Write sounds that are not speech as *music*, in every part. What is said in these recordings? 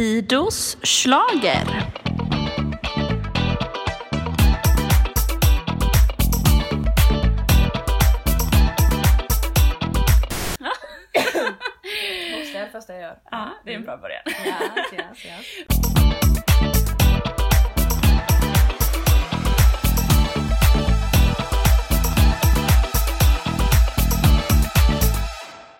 Fidos slager. Det första jag gör. Ja, det är en bra början. Yes, yes, yes.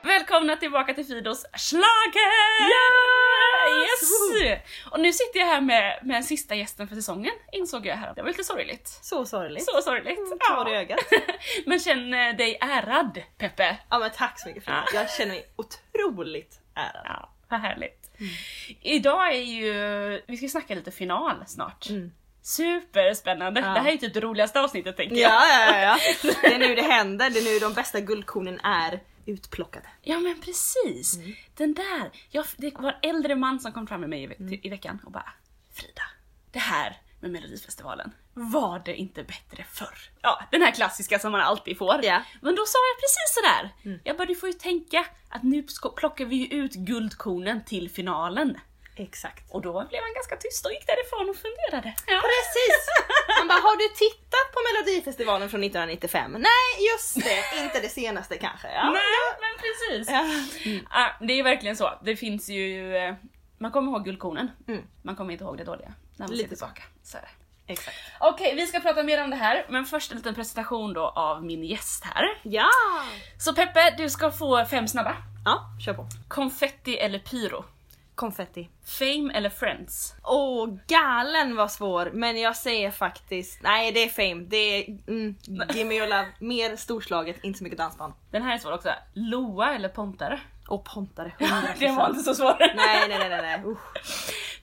Välkomna tillbaka till Fidos slager! Yes! Och nu sitter jag här med, med den sista gästen för säsongen, insåg jag här. Det var lite sorgligt. Så sorgligt. Så sorgligt. Tår i ögat. *laughs* Men känn eh, dig ärad, Peppe. Ja men tack så mycket Frida. Ja. Jag känner mig otroligt ärad. Ja, vad härligt. Idag är ju, vi ska snacka lite final snart. Mm. Superspännande. Ja. Det här är typ det roligaste avsnittet tänker jag. Ja, ja, ja, ja. *laughs* Det är nu det händer, det är nu de bästa guldkornen är utplockade. Ja men precis! Mm. Den där, jag, det var en äldre man som kom fram med mig i, ve- Mm. i veckan och bara Frida, det här med Melodifestivalen, var det inte bättre förr? Ja, den här klassiska som man alltid får. Ja. Men då sa jag precis sådär, Mm. jag bara du får ju tänka att nu plockar vi ju ut guldkornen till finalen. Exakt. Och då blev han ganska tyst och gick därifrån och funderade. Ja. *laughs* Precis! Man bara, har du tittat på Melodifestivalen från 1995? Nej, just det, inte det senaste kanske. Ja. Nej, men precis. Ja. Ja, det är verkligen så. Det finns ju... eh, Man kommer ihåg guldkornen. Mm. Man kommer inte ihåg det dåliga. När man Lite ser tillbaka. Så är det. Exakt. Okej, vi ska prata mer om det här, men först en liten presentation då av min gäst här. Ja! Så Peppe, du ska få fem snabba. Ja, kör på. Konfetti eller pyro? Konfetti. Fame eller Friends? Åh, galen var svår, men jag säger faktiskt, nej det är fame, det är mm, *laughs* Gimme your love, mer storslaget, inte så mycket dansband. Den här är svår också. Loa eller Pontare? Och pontare, *laughs* 100%. Det var inte så svår. *laughs* Nej nej nej nej. Usch.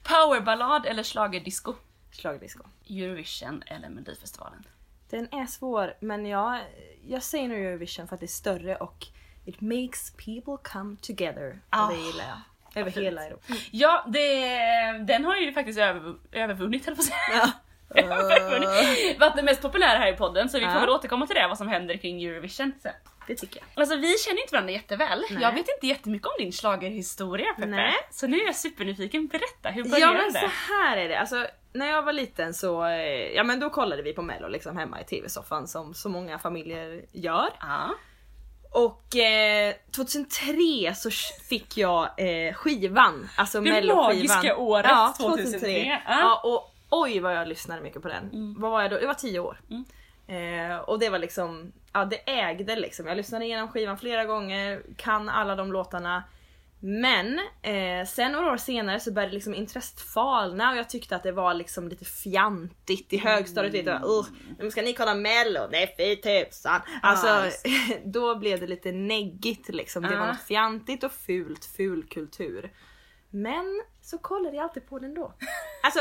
Powerballad eller schlagerdisco? Schlagerdisco. Eurovision eller Melodifestivalen? Den är svår, men jag, jag säger nog Eurovision för att det är större och it makes people come together. Ah, och det gillar jag. Över fint. hela Europa. Ja, det, den har ju faktiskt över, övervunnit höll på att säga. Ja. *laughs* Övervunnit. Varit den mest populära här i podden så vi får Ja. väl återkomma till det, vad som händer kring Eurovision sen. Det tycker jag. Alltså vi känner inte varandra jätteväl. Nej. Jag vet inte jättemycket om din schlagerhistoria Peppe. Nej. Så nu är jag supernyfiken. Berätta, hur började Ja men det? så här är det, alltså när jag var liten så, eh, ja men då kollade vi på mello liksom hemma i tv-soffan som så många familjer gör. Ja. Och eh, 2003 så fick jag eh, skivan, alltså Det magiska året, ja, 2003. Ja. Ja, och oj vad jag lyssnade mycket på den. Mm. Vad var jag då? Jag var 10 år. Mm. Eh, och det var liksom, ja det ägde liksom. Jag lyssnade igenom skivan flera gånger, kan alla de låtarna. Men eh, sen några år senare så började liksom intresset falna och jag tyckte att det var liksom lite fjantigt i högstadiet. vet du, uh, nu ska ni kolla mello, nej fy tusan. Alltså Ah, *laughs* då blev det lite neggigt liksom. Det var Ah. något fjantigt och fult, ful kultur. Men så kollade jag alltid på den då. *laughs* Alltså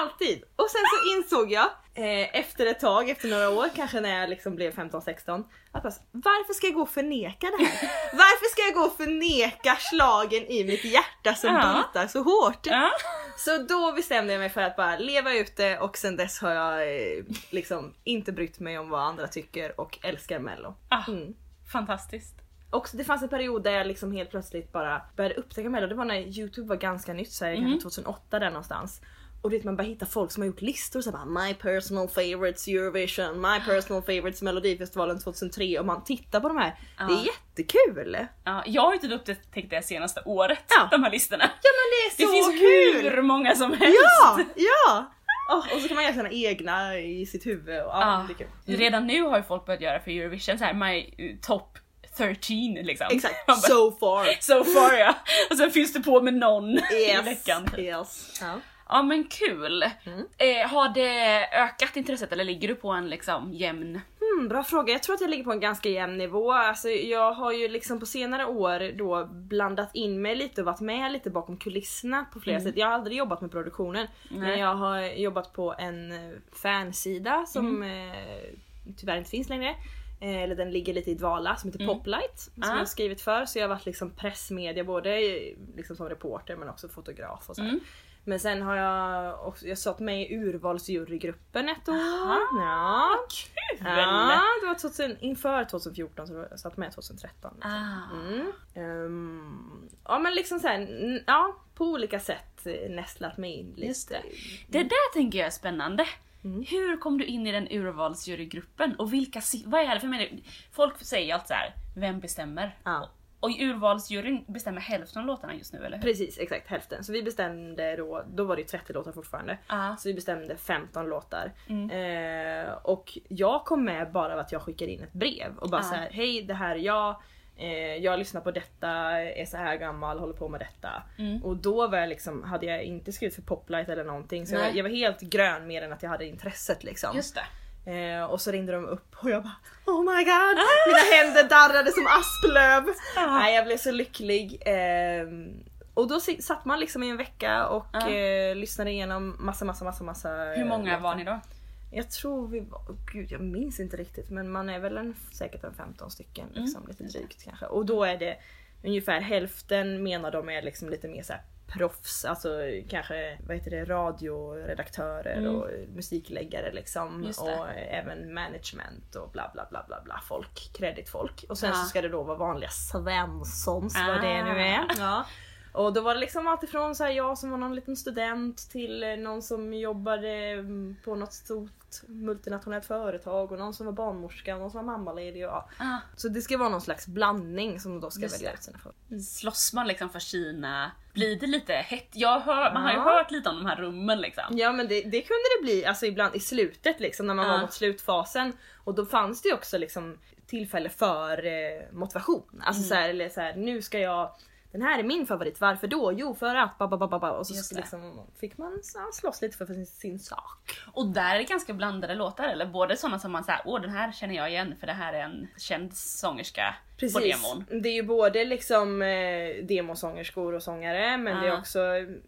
alltid! Och sen så insåg jag eh, efter ett tag, efter några år, kanske när jag liksom blev 15-16 att varför ska jag gå och förneka det här? *laughs* Varför ska jag gå och förneka slagen i mitt hjärta som Ja. bitar så hårt? Ja. Så då bestämde jag mig för att bara leva ute och sen dess har jag eh, liksom inte brytt mig om vad andra tycker och älskar mello. Ah, Mm. Fantastiskt. Och det fanns en period där jag liksom helt plötsligt bara började upptäcka mello. Det var när youtube var ganska nytt, så här, Mhm. kanske 2008 där någonstans. Och du vet man bara hittar folk som har gjort listor så här, bara My personal favorites Eurovision, My personal favorites Melodifestivalen 2003 och man tittar på de här. Det är Ja. jättekul! Ja, jag har ju inte upptäckt det senaste året, Ja. de här listorna. Ja men det är Det så finns kul! hur många som helst. Ja! Ja! Åh, och så kan man göra sina egna i sitt huvud och ja, Ja. det kul. Redan nu har ju folk börjat göra för Eurovision så här my uh, top 13 liksom. Exakt, bara, so far. *laughs* so far ja. Och sen finns det på med någon i Yes. veckan. typ. Yes. Ja. Ja men kul. Mm. Eh, har det ökat intresset eller ligger du på en liksom jämn? Hmm, bra fråga. Jag tror att jag ligger på en ganska jämn nivå. Alltså, jag har ju liksom på senare år då blandat in mig lite och varit med lite bakom kulisserna på flera sätt. Jag har aldrig jobbat med produktionen men Nej. jag har jobbat på en eh, fansida som eh, tyvärr inte finns längre. Eh, Eller den ligger lite i dvala som heter Mm. Poplight som Ah. jag har skrivit för. Så jag har varit liksom pressmedia både eh, liksom som reporter men också fotograf och så. Mm. Men sen har jag också, jag satt med i urvalsjurygruppen ett år. Aha. Ja. Kul! Ja, det var 2000, inför 2014 så jag satt med 2013. Liksom. Ah. Mm. Ehm, ja men liksom såhär, ja på olika sätt eh, nästlat mig in lite. Just det. Det där tänker jag är spännande. Mm. Hur kom du in i den urvalsjurygruppen och vilka vad är det för människor? Folk säger ju alltid så här, vem bestämmer? Ja. Och urvalsjuryn bestämmer hälften av låtarna just nu eller? hur? Precis, exakt hälften. Så vi bestämde då, då var det ju 30 låtar fortfarande. Ja. Så vi bestämde 15 låtar. Mm. Eh, och jag kom med bara av att jag skickade in ett brev och bara Ja. så här: hej det här är jag. Eh, jag lyssnar på detta, är så här gammal, håller på med detta. Mm. Och då var jag liksom, hade jag inte skrivit för Poplight eller någonting så jag var, jag var helt grön mer än att jag hade intresset liksom. Just det. Eh, och så ringde de upp och jag bara Oh my god! Mina händer darrade som asplöv. Ah. Nej, jag blev så lycklig. Ehm, och då satt man liksom i en vecka och Ja. eh, lyssnade igenom massa massa massa massa. Hur många var ni då? Jag tror vi var, oh, gud jag minns inte riktigt men man är väl en, säkert en 15 stycken Mm. liksom, lite drygt kanske. Och då är det ungefär hälften menar de är liksom lite mer så här proffs, alltså kanske vad heter det, radioredaktörer Mm. och musikläggare liksom. Och även management och bla bla bla bla bla folk, kreditfolk. Och sen Ja. så ska det då vara vanliga svenssons Ah. vad det nu är. Ja. Och då var det liksom alltifrån så här, jag som var någon liten student till eh, någon som jobbade mm, på något stort multinationellt företag och någon som var barnmorska och någon som var mammaledig. Och, ja. Ah, Så det ska vara någon slags blandning som då ska Just välja ut sina folk. slåss man liksom för Kina? Blir det lite hett? Jag hör, man har ju hört lite om de här rummen liksom. Ja men det, det kunde det bli alltså ibland i slutet liksom när man Ja. var mot slutfasen. Och då fanns det ju också liksom tillfälle för eh, motivation. Alltså Mm. så här, eller så här, nu ska jag den här är min favorit, varför då? Jo för att ba, ba, ba, ba, ba. och så liksom, fick man slåss lite för sin, sin sak. Och där är det ganska blandade låtar eller? Både sådana som man säger åh den här känner jag igen för det här är en känd sångerska på demon. Det är ju både liksom eh, demosångerskor och sångare men det är Ah. också,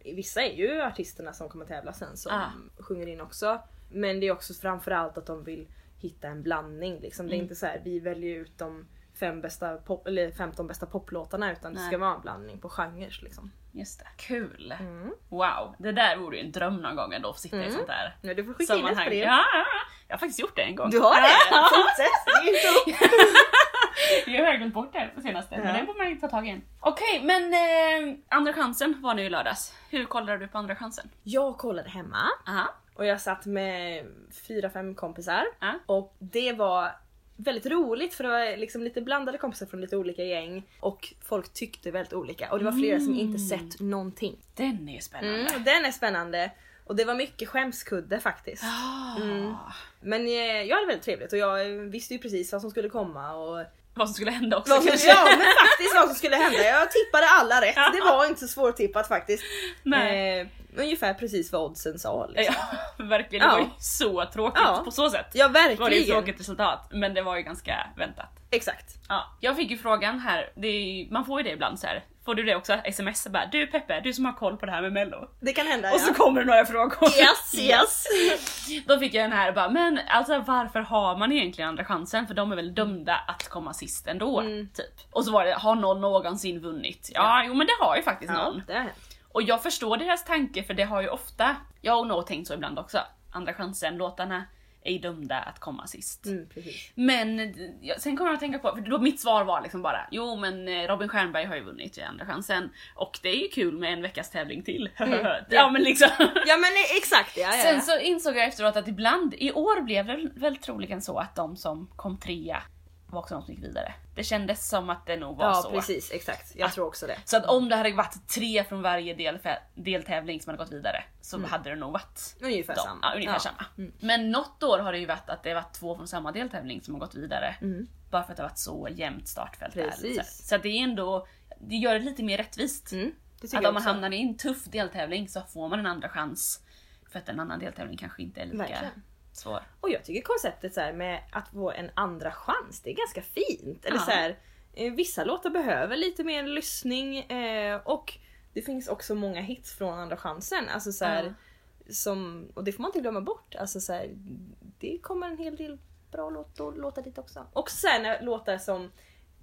vissa är ju artisterna som kommer tävla sen som Ah. sjunger in också. Men det är också framförallt att de vill hitta en blandning liksom. Det är Mm. inte så här vi väljer ut de fem bästa pop, eller 15 bästa poplåtarna utan det Nej. ska vara en blandning på genrer liksom. Just det. Kul! Mm. Wow, det där vore ju en dröm någon gång ändå att sitta i Mm. ett sånt där Ja, du får skicka in ett sammanhang. Ja, ja, ja. jag har faktiskt gjort det en gång. Du har det? *laughs* Fortsätt! Ge inte upp. *laughs* jag har glömt bort det senaste, men Ja. det får man ju ta tag i. Okej, men eh, Andra chansen var nu i lördags. Hur kollade du på Andra chansen? Jag kollade hemma Aha. och jag satt med fyra, fem kompisar. Ja. Och det var väldigt roligt för det var liksom lite blandade kompisar från lite olika gäng. Och folk tyckte väldigt olika. Och det var flera som inte sett någonting. Den är spännande. Mm, den är spännande. Och det var mycket skämskudde faktiskt. Ah. Mm. Men eh, jag hade väldigt trevligt och jag visste ju precis vad som skulle komma och Vad som skulle hända också som, kanske. ja, men faktiskt vad som skulle hända. Jag tippade alla rätt. Det var inte så svårtippat faktiskt. Nej. Eh, ungefär precis vad oddsen sa. Liksom. Ja, *laughs* verkligen. Det var ju Ja. så tråkigt Ja. på så sätt. Ja Det var det ett verkligen. tråkigt resultat, men det var ju ganska väntat. Exakt. Ja, jag fick ju frågan här, ju- man får ju det ibland så här. Får du det också? Sms bara Du Peppe, du som har koll på det här med mello. Det kan hända Och så ja. kommer det några frågor. *laughs* Yes yes. Då fick jag den här bara, men alltså varför har man egentligen andra chansen? För de är väl dömda att komma sist ändå, Mm. typ. Och så var det, har någon någonsin vunnit? Ja, jo men det har ju faktiskt Ja, någon. Och jag förstår deras tanke för det har ju ofta, jag har nog tänkt så ibland också, andra chansen, låtarna är dömda att komma sist. Mm. Men sen kommer jag att tänka på, för då mitt svar var liksom bara jo men eh, Robin Stjernberg har ju vunnit i andra chansen och det är ju kul med en veckas tävling till. *laughs* ja men liksom. *laughs* Ja men exakt ja, ja. Sen så insåg jag efteråt att ibland, i år blev det väl troligen så att de som kom trea var också de som gick vidare. Det kändes som att det nog var ja så. precis, exakt. Jag Att- tror också det. Så att om det hade varit tre från varje delfä- deltävling som hade gått vidare så Mm. hade det nog varit Ungefär de. samma. Ja, ungefär Ja. samma. Mm. Men något år har det ju varit att det varit två från samma deltävling som har gått vidare. Mm. Bara för att det har varit så jämnt startfält. Precis. Så, så att det är ändå, det gör det lite mer rättvist. Mm. Att om man också. hamnar i en tuff deltävling så får man en andra chans. För att en annan deltävling kanske inte är lika Verkligen. Svår. Och jag tycker konceptet så här med att få en andra chans, det är ganska fint. Eller Ja. så här, eh, vissa låtar behöver lite mer lyssning eh, och det finns också många hits från andra chansen. Alltså så här, som, och det får man inte glömma bort. Alltså så här, det kommer en hel del bra låt, låtar dit också. Och sen eh, låtar som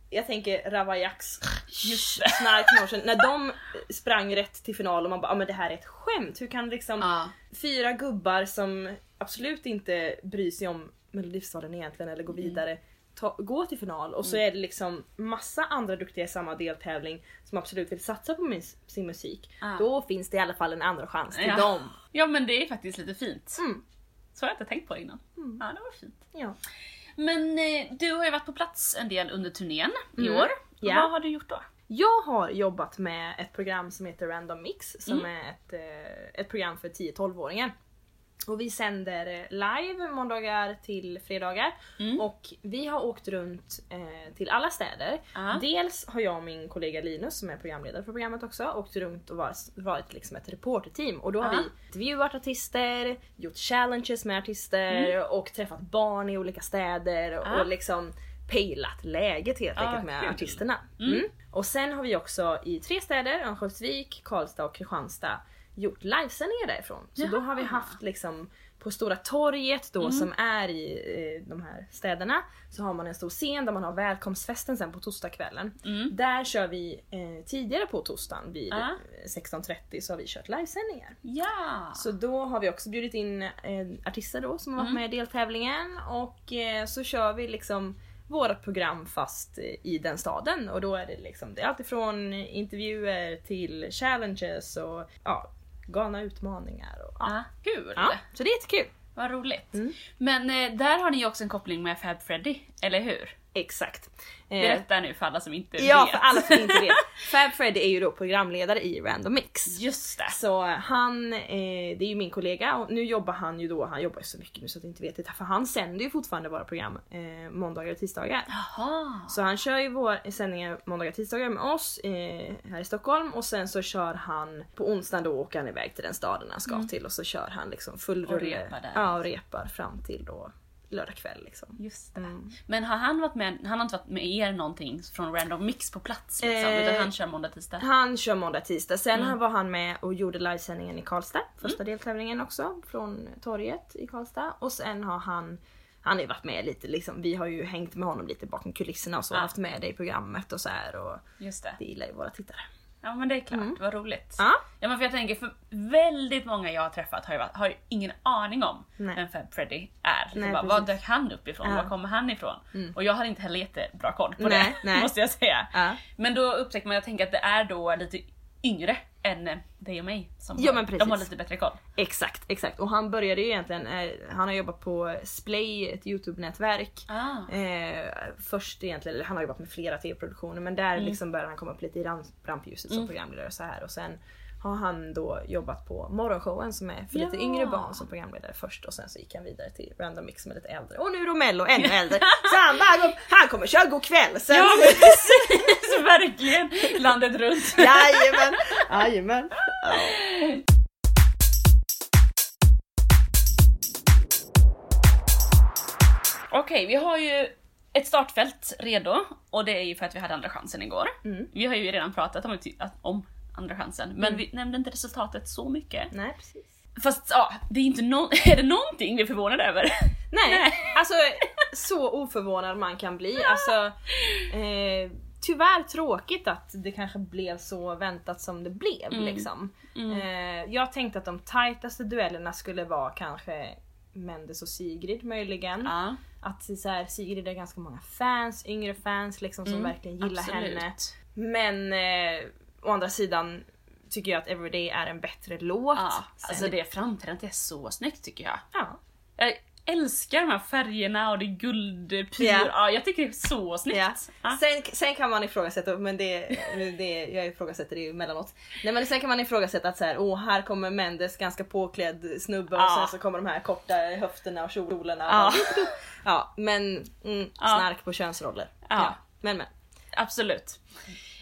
jag tänker Ravaillacs Just. Snark när de sprang rätt till final och man bara ah, men det här är ett skämt. Hur kan liksom Ja. fyra gubbar som absolut inte bryr sig om Melodifestivalen egentligen eller går Mm. vidare ta, gå till final och så Mm. är det liksom massa andra duktiga i samma deltävling som absolut vill satsa på min, sin musik. Ah. Då finns det i alla fall en andra chans till Ja. dem. Ja men det är faktiskt lite fint. Mm. Så har jag inte tänkt på innan. Mm. Ja det var fint. Ja. Men eh, du har ju varit på plats en del under turnén i Mm. år. Ja. Vad har du gjort då? Jag har jobbat med ett program som heter Random Mix som Mm. är ett, eh, ett program för 10-12-åringar. Och vi sänder eh, live måndagar till fredagar Mm. och vi har åkt runt eh, till alla städer. Ja. Dels har jag och min kollega Linus som är programledare för programmet också åkt runt och varit, varit liksom ett reporterteam och då har Ja. vi intervjuat artister, gjort challenges med artister och träffat barn i olika städer och, Mm. Ja. och liksom pejlat läget helt enkelt med kul. artisterna. Mm. Mm. Och sen har vi också i tre städer, Örnsköldsvik, Karlstad och Kristianstad, gjort livesändningar därifrån. Så då har vi Jaha. haft liksom på Stora torget då Mm. som är i de här städerna så har man en stor scen där man har välkomstfesten sen på torsdagskvällen. Mm. Där kör vi eh, tidigare på torsdagen vid Ja. eh, 16.30 så har vi kört livesändningar. Ja! Så då har vi också bjudit in eh, artister då som har varit Mm. med i deltävlingen och eh, så kör vi liksom vårt program fast eh, i den staden och då är det liksom det är alltifrån intervjuer till challenges och ja, galna utmaningar. Och, ja. Kul! Ja, så det är jättekul. Vad roligt. Mm. Men eh, där har ni ju också en koppling med Fab Freddy, eller hur? Exakt. Eh, Berätta nu för alla som inte ja, vet. för alla som inte vet. *laughs* Fab Freddy är ju då programledare i Random Mix. Just det. Så han, eh, det är ju min kollega och nu jobbar han ju då, han jobbar ju så mycket nu så att jag inte vet det, för han sänder ju fortfarande våra program eh, måndagar och tisdagar. Jaha. Så han kör ju våra sändningar måndagar och tisdagar med oss eh, här i Stockholm och sen så kör han på onsdagen då åker han iväg till den staden han ska till och så kör han liksom full Mm. Och rulle. Ja och repar fram till då lördag kväll liksom. Just det. Mm. Men har han varit med, han har inte varit med er någonting från Random Mix på plats liksom, Eh, utan han kör måndag, tisdag? Han kör måndag, tisdag. Sen Mm. var han med och gjorde livesändningen i Karlstad. Första deltävlingen också. Från torget i Karlstad. Och sen har han han har ju varit med lite liksom, vi har ju hängt med honom lite bakom kulisserna och så, Ja. haft med det i programmet och så här och Just det. det gillar ju våra tittare. Ja men det är klart, Mm. vad roligt. Ja. Ja men för jag tänker, för väldigt många jag har träffat har ju, varit, har ju ingen aning om Nej. vem Fab Freddy är. Så Nej, bara, var dök han upp ifrån? Ja. Var kommer han ifrån? Mm. Och jag har inte heller jättebra koll på Nej, det, *laughs* nej. måste jag säga. Ja. Men då upptäcker man, jag tänker att det är då lite yngre än eh, dig och mig. Som Ja, har, de har lite bättre koll. Exakt, exakt. Och han började ju egentligen, eh, han har jobbat på Splay, ett Youtube-nätverk. Ah. Eh, först egentligen, eller han har jobbat med flera tv-produktioner men där Mm. liksom började han komma upp lite i ram- rampljuset som Mm. programledare och så här och sen har han då jobbat på Morgonshowen som är för lite Ja. yngre barn som programledare först och sen så gick han vidare till Random Mix som är lite äldre och nu då Mello ännu äldre. Så han bara, "Gå- han kommer köra God kväll sen. Ja precis, *laughs* verkligen! Landet runt. *laughs* Jajamän, jajamän. Ja. Okej, vi har ju ett startfält redo och det är ju för att vi hade andra chansen igår. Mm. Vi har ju redan pratat om, om andra chansen, men Mm. vi nämnde inte resultatet så mycket. Nej precis. Fast ja, det är inte no- *laughs* är det någonting vi är förvånade över? Nej, Nej. alltså så oförvånad man kan bli. Alltså, eh, tyvärr tråkigt att det kanske blev så väntat som det blev. Mm. Liksom. Mm. Eh, jag tänkte att de tajtaste duellerna skulle vara kanske Mendes och Sigrid möjligen. Ja, Att så här, Sigrid har ganska många fans, yngre fans liksom som Mm, verkligen gillar absolut. henne. Men eh, å andra sidan tycker jag att Everyday är en bättre låt. Ja, alltså det framträdandet är så snyggt tycker jag. ja. Jag älskar de här färgerna och det guldpyr. Ja. Ja, jag tycker det är så snyggt. Ja. Ja. Sen, sen kan man ifrågasätta, men det, det, jag ifrågasätter det ju emellanåt. Nej men sen kan man ifrågasätta att så här, åh här kommer Mendes ganska påklädd snubbe och sen så kommer de här korta höfterna och kjolarna. Ja. ja men mm, snark på könsroller. Ja. Men men, Absolut.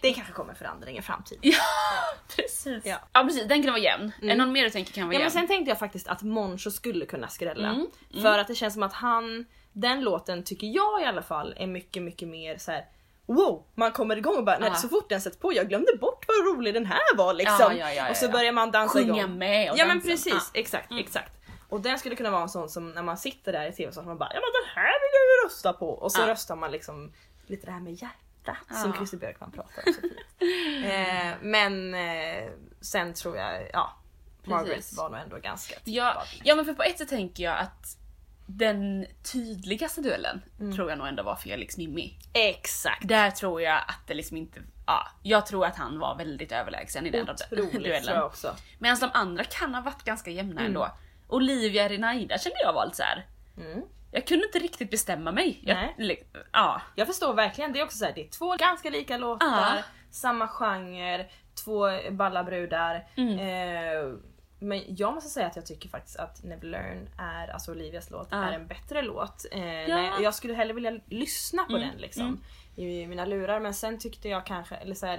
Det kanske kommer förändring i framtiden. Ja, *laughs* precis. Ja. Ja. precis, den kan vara jämn. Är Mm. någon mer du tänker kan vara Ja men jämn? sen tänkte jag faktiskt att Moncho skulle kunna skrälla. Mm, mm. För att det känns som att han, den låten tycker jag i alla fall är mycket mycket mer så här. Wow! Man kommer igång och bara, Ja. så fort den sätts på, jag glömde bort vad rolig den här var liksom. Ja, ja, ja, och så ja. börjar man dansa Sjunga igång. med och Ja men precis, Ja. exakt, Mm. exakt. Och den skulle kunna vara en sån som när man sitter där i tv så man bara, ja men den här vill jag ju rösta på. Och så Ja. röstar man liksom lite det här med hjärtat som Ja. Christer Björkman pratar om så fint. *laughs* eh, men eh, sen tror jag, ja. Margaret Precis. var nog ändå ganska Ja, ja men för på ett sätt tänker jag att den tydligaste duellen Mm. tror jag nog ändå var Felix Mimmi. Exakt. Där tror jag att det liksom inte... Ja, jag tror att han var väldigt överlägsen i den Otroligt tror duellen. jag också. Medan de andra kan ha varit ganska jämna Mm. ändå. Olivia Renaida kände jag var lite så här. Mm. Jag kunde inte riktigt bestämma mig. Jag, Nej. ja. Jag förstår verkligen, det är också så här, det är två ganska lika låtar, Ja. samma genre, två balla brudar. Mm. Eh, men jag måste säga att jag tycker faktiskt att Never Learn är, alltså Olivias låt, Ja. är en bättre låt. Eh, nej, jag skulle hellre vilja lyssna på Mm, den liksom i mina lurar men sen tyckte jag kanske, eller så här,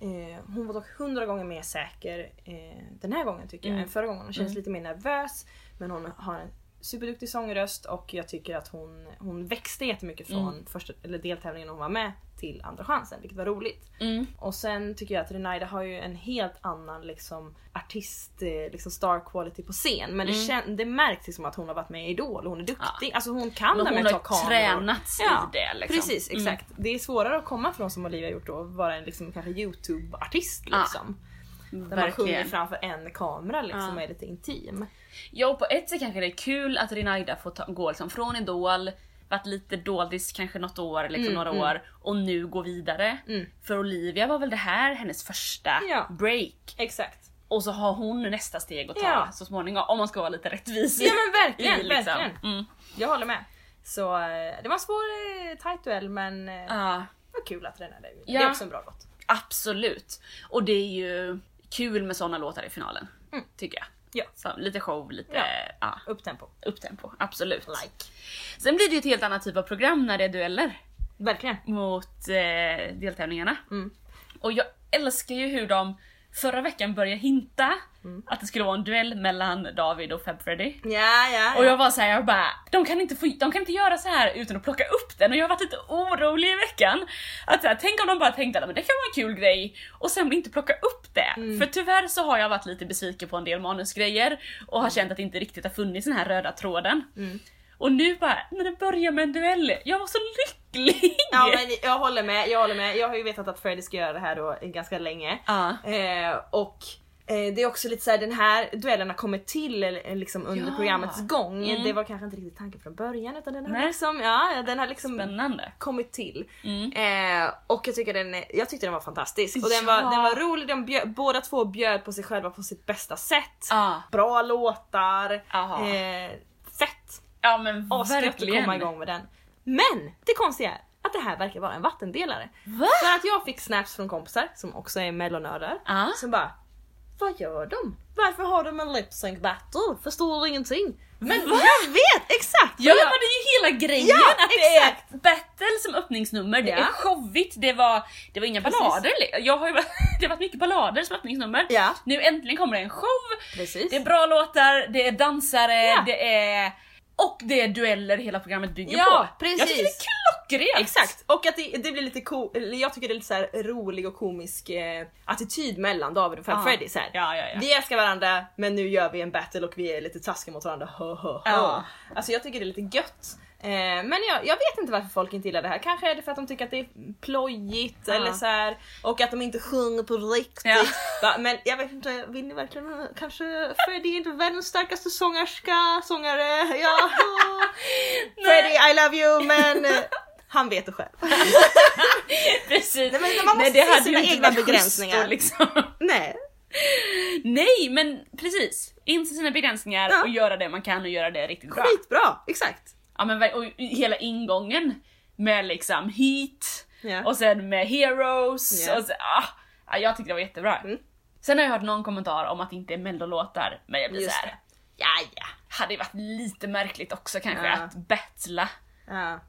eh, hon var dock hundra gånger mer säker eh, den här gången tycker jag Mm. än förra gången. Hon känns Mm. lite mer nervös men hon har en superduktig sångröst och jag tycker att hon, hon växte jättemycket från Mm. första, eller deltävlingen hon var med till andra chansen vilket var roligt. Mm. Och sen tycker jag att Renaida har ju en helt annan liksom artist, eh, liksom star quality på scen. Men det, Mm. kän- det märks liksom att hon har varit med i Idol och hon är duktig. Alltså hon kan det hon med har att ta kameror. tränats Ja, i det liksom. Precis, Mm. exakt. Det är svårare att komma från som Olivia gjort då, vara en liksom kanske Youtube-artist Ja, liksom. Där man sjunger framför en kamera liksom Ja. är lite intim. Ja och på ett sätt kanske det är kul att Renaida får ta, gå liksom från Idol, varit lite doldis kanske något år, liksom Mm, några mm. år och nu gå vidare. Mm. För Olivia var väl det här hennes första Ja. break. Exakt. Och så har hon nästa steg att ta Ja. så småningom om man ska vara lite rättvis. Ja men verkligen, i, liksom. verkligen. Mm. Jag håller med. Så eh, det var en svår eh, tight duell men Ja, det var kul att Renaida gjorde. Ja. Det är också en bra låt. absolut. Och det är ju kul med såna låtar i finalen. Mm. Tycker jag. Ja. Så, lite show, lite Ja. ja. Upptempo. upptempo. Absolut. Like. Sen blir det ju ett helt annat typ av program när det är dueller Verkligen. mot eh, deltävlingarna. Mm. Och jag älskar ju hur de förra veckan började hinta Mm. att det skulle vara en duell mellan David och Fab Freddy. Ja, ja. Och jag var såhär, jag bara, de kan, inte få, de kan inte göra så här utan att plocka upp den och jag har varit lite orolig i veckan. Att så här, tänk om de bara tänkte att det kan vara en kul grej och sen inte plocka upp det. Mm. För tyvärr så har jag varit lite besviken på en del manusgrejer och har känt att det inte riktigt har funnits den här röda tråden. Mm. Och nu bara, när det börjar med en duell, jag var så lycklig! Ja men jag håller med, jag håller med. Jag har ju vetat att Freddy ska göra det här då ganska länge. Ja. Eh, och eh, det är också lite såhär, den här duellen har kommit till eh, liksom under Ja. programmets gång. Mm. Det var kanske inte riktigt tanken från början utan den har liksom, ja, den har liksom Spännande. kommit till. Mm. Eh, och jag tycker den, jag tyckte den var fantastisk. Och den, var, Ja. den var rolig, de bjöd, båda två bjöd på sig själva på sitt bästa sätt. Ja. Bra låtar, eh, fett. Ja men Asgött att verkligen. komma igång med den. Men det konstiga är att det här verkar vara en vattendelare. Va? För att jag fick snaps från kompisar som också är mellonördar Ja. som bara Vad gör de? Varför har de en lip sync battle? Förstår ingenting. Men jag vet exakt! Ja jag- det är ju hela grejen Ja, att det är exakt. battle som öppningsnummer, det Ja. är showigt, det var, det var inga Precis. ballader. Jag har ju *laughs* det har varit mycket ballader som öppningsnummer. Ja. Nu äntligen kommer det en show, Precis. det är bra låtar, det är dansare, det är... Och det är dueller hela programmet bygger Ja, på. precis. Jag tycker det är klockrent! Exakt! Och att det, det blir lite ko- jag tycker det är lite så rolig och komisk eh, attityd mellan David och Fab. Freddy. Så. Ja, ja. Vi älskar varandra men nu gör vi en battle och vi är lite taskiga mot varandra. Hö, hö. Ja. Alltså jag tycker det är lite gött. Eh, men jag, jag vet inte varför folk inte gillar det här. Kanske är det för att de tycker att det är plojigt Ja. eller så här, och att de inte sjunger på riktigt. Va, Men jag vet inte, vill ni verkligen kanske Freddie är inte världens starkaste sångerska, sångare. Ja. *laughs* Freddie I love you men eh, han vet det själv. *laughs* Precis. Nej, men man måste se hade sina ju egna begränsningar. då, Liksom. *laughs* Nej. Nej men precis, inse sina begränsningar Ja. och göra det man kan och göra det riktigt bra. Skitbra, exakt. Ja men och hela ingången med liksom Heat Ja. och sen med Heroes Ja. och så, ah, ja, jag tyckte det var jättebra. Mm. Sen har jag hört någon kommentar om att det inte är mellolåtar men jag blir Just såhär, ja ja, hade ju varit lite märkligt också kanske Ja. att battla Ja.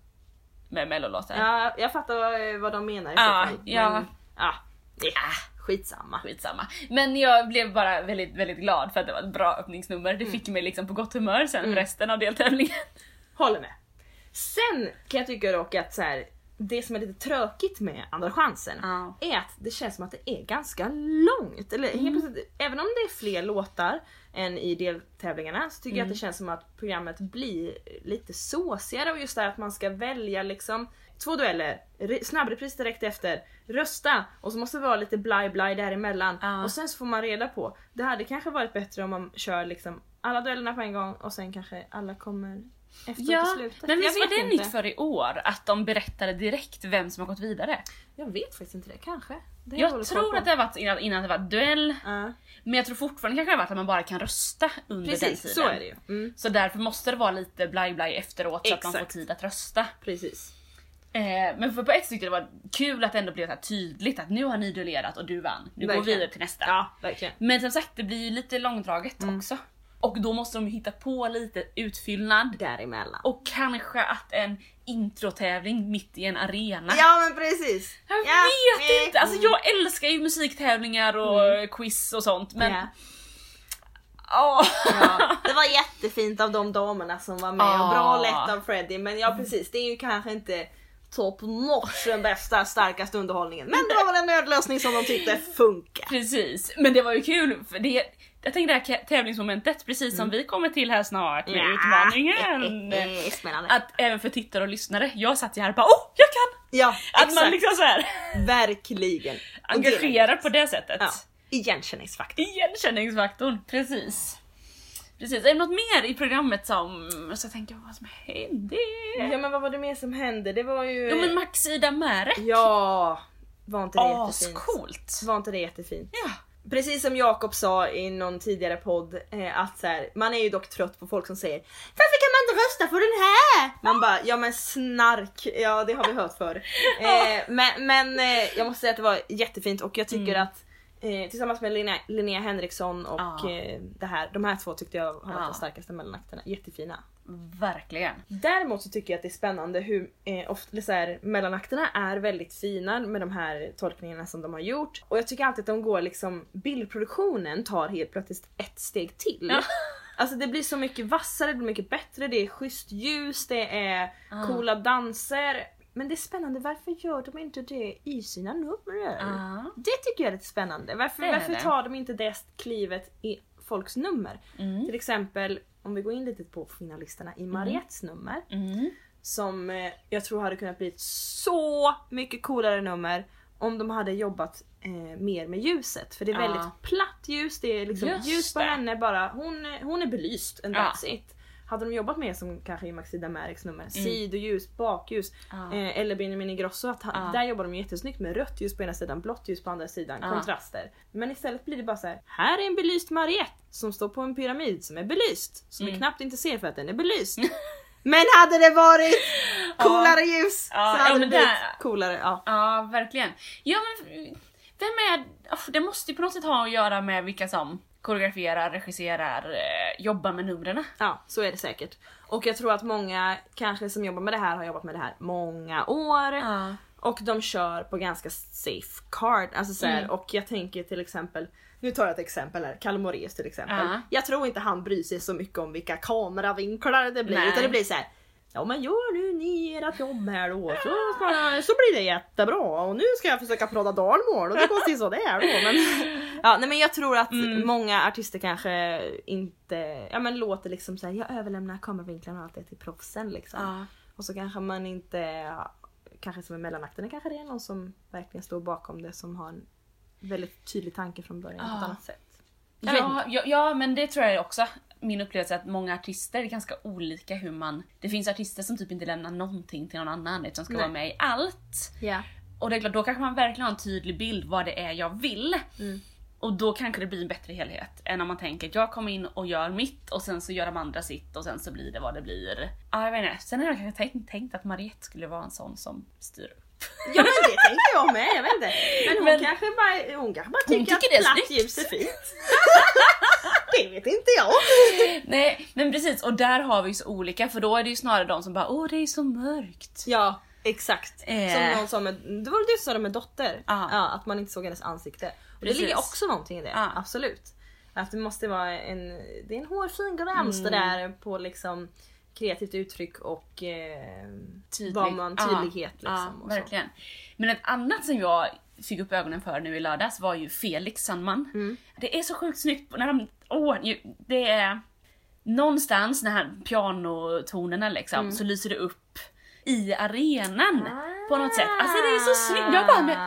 med mellolåtar. ja, jag fattar vad de menar i så Ja, fall. ja. Men, ja. är skitsamma. Skitsamma. Men jag blev bara väldigt, väldigt glad för att det var ett bra öppningsnummer. Mm. Det fick mig liksom på gott humör sen resten av deltävlingen. Håller med. Sen kan jag tycka dock att så här, det som är lite tråkigt med Andra chansen Ja. är att det känns som att det är ganska långt. Eller helt plötsligt, även om det är fler låtar än i deltävlingarna så tycker jag att det känns som att programmet blir lite såsigare och just det här att man ska välja liksom två dueller, re- snabbrepris direkt efter, rösta och så måste det vara lite blaj blaj däremellan Ja. och sen så får man reda på. Det hade kanske varit bättre om man kör liksom alla duellerna på en gång och sen kanske alla kommer efter Ja, men visst var det inte. nytt för i år? Att de berättade direkt vem som har gått vidare? Jag vet faktiskt inte det, kanske. Det jag tror att det har varit innan, innan det var duell, Ja, men jag tror fortfarande kanske det har varit att man bara kan rösta under den precis, tiden. så är det ju. Mm, Så därför måste det vara lite blaj-blaj efteråt så att man får Exakt. tid att rösta. precis. Eh, men för på ett tyckte det var kul att det ändå blev så tydligt att nu har ni duellerat och du vann. Nu går vi Verkligen. vidare till nästa. Ja, verkligen. Men som sagt det blir ju lite långdraget Mm. också. Och då måste de hitta på lite utfyllnad. Däremellan. Och kanske att en introtävling mitt i en arena. Ja men precis! Jag Ja, vet eh, inte! Alltså mm. jag älskar ju musiktävlingar och quiz och sånt men... Ja. Åh. Ja, *laughs* det var jättefint av de damerna som var med och bra Ah. lätt av Freddie men ja precis, det är ju kanske inte top notch den bästa starkaste underhållningen men det var väl en nödlösning som de tyckte funkar. Precis, men det var ju kul för det jag tänkte det här tävlingsmomentet, precis som vi kommer till här snart med utmaningen. *laughs* Eh, Spännande. Att även för tittare och lyssnare, jag satt ju här och bara åh, jag kan! Ja, Att exakt. man liksom så här *laughs* Verkligen. Engagerar på det sättet. Ja, igenkänningsfaktor. Igenkänningsfaktorn, precis. Precis, är det något mer i programmet som, så jag tänker vad som hände? Ja men vad var det mer som hände? Det var ju... Jo men Max Ida Märek. Ja, var inte det? Ascoolt! Var inte det jättefint? Ja. Precis som Jakob sa i någon tidigare podd, eh, att så här, man är ju dock trött på folk som säger Varför kan man inte rösta på den här? Man bara, ja men snark, ja det har vi hört förr. *laughs* Eh, men men eh, jag måste säga att det var jättefint och jag tycker Mm. att eh, tillsammans med Linnea, Linnea Henriksson och Ja. eh, det här, de här två tyckte jag har varit Ja. de starkaste mellanakterna. Jättefina. Verkligen. Däremot så tycker jag att det är spännande hur eh, ofta så här, mellanakterna är väldigt fina med de här tolkningarna som de har gjort. Och jag tycker alltid att de går liksom, bildproduktionen tar helt plötsligt ett steg till. Ja. *laughs* Alltså det blir så mycket vassare, det blir mycket bättre, det är schysst ljus, det är Ah. coola danser. Men det är spännande, varför gör de inte det i sina nummer? Ja. Det tycker jag är lite spännande. Varför, varför tar de inte det klivet i folks nummer? Mm. Till exempel om vi går in lite på finalisterna i Mariettes nummer. Mm. Som eh, jag tror hade kunnat bli ett så mycket coolare nummer om de hade jobbat eh, mer med ljuset. För det är Ja. väldigt platt ljus, det är liksom Just ljus på det. henne bara. Hon, hon är belyst and Ja. that's it. Hade de jobbat mer som kanske i Maxida Märeks nummer, Mm. sidoljus, bakljus Ja. eh, eller Benjamin Ingrosso, att han, Ja. där jobbar de jättesnyggt med rött ljus på ena sidan, blått ljus på andra sidan, Ja. kontraster. Men istället blir det bara så här. här är en belyst Mariette som står på en pyramid som är belyst, som vi Mm. knappt inte ser för att den är belyst. *laughs* Men hade det varit coolare ljus Ja, så hade ja, det blivit där- coolare. Ja. Ja, verkligen. Ja, men vem är... oh, Det måste ju på något sätt ha att göra med vilka som koreograferar, regisserar, eh, jobbar med numren. ja, så är det säkert. Och jag tror att många kanske som jobbar med det här har jobbat med det här många år. Ja. Och de kör på ganska safe card. Alltså så här, Mm. Och jag tänker till exempel, nu tar jag ett exempel här, Kalle Moraeus till exempel. Ja. Jag tror inte han bryr sig så mycket om vilka kameravinklar det blir Nej. utan det blir så här. Ja men gör nu ni ert jobb här då så, så blir det jättebra och nu ska jag försöka prodda dalmål och det går till sådär då. Men, *laughs* ja, nej, men jag tror att Mm. många artister kanske inte ja, men låter liksom såhär, jag överlämnar kameravinklarna och allt det till proffsen liksom. Ja. Och så kanske man inte, kanske som i mellanakterna kanske det är någon som verkligen står bakom det som har en väldigt tydlig tanke från början på Ja. ett annat sätt. Ja, ja, ja, men det tror jag också. Min upplevelse är att många artister är ganska olika hur man... Det finns artister som typ inte lämnar någonting till någon annan utan ska Nej. vara med i allt. Ja. Och det är klart, då kanske man verkligen har en tydlig bild vad det är jag vill. Mm. Och då kanske det blir en bättre helhet än om man tänker att jag kommer in och gör mitt och sen så gör de andra sitt och sen så blir det vad det blir. Ja, jag vet inte. Sen har jag kanske tänkt, tänkt att Mariette skulle vara en sån som styr upp. Ja men det tänker jag med, jag vet inte. Men hon Men- kanske bara, hon kanske bara Hon tycker, tycker det är att platt ljus är fint. *laughs* det vet inte jag. *laughs* Nej, men precis. Och där har vi ju så olika för då är det ju snarare de som bara åh det är så mörkt. Ja, exakt. Eh. Som någon med, det var väl du som sa det med Dotter? Ja. Ja, att man inte såg hennes ansikte. Och det ligger också någonting i det, Ja. absolut. Att det måste vara en, det är en hårfin gräns Mm. det där på liksom kreativt uttryck och eh, Tydlig. vad man, tydlighet Ja, liksom. ja, verkligen. Men ett annat som jag fick upp ögonen för nu i lördags var ju Felix Sandman. Mm. Det är så sjukt snyggt när de, åh, ju- det är någonstans när här pianotonerna liksom Mm. så lyser det upp i arenan Ah. på något sätt. Alltså det är så snyggt. Jag bara, men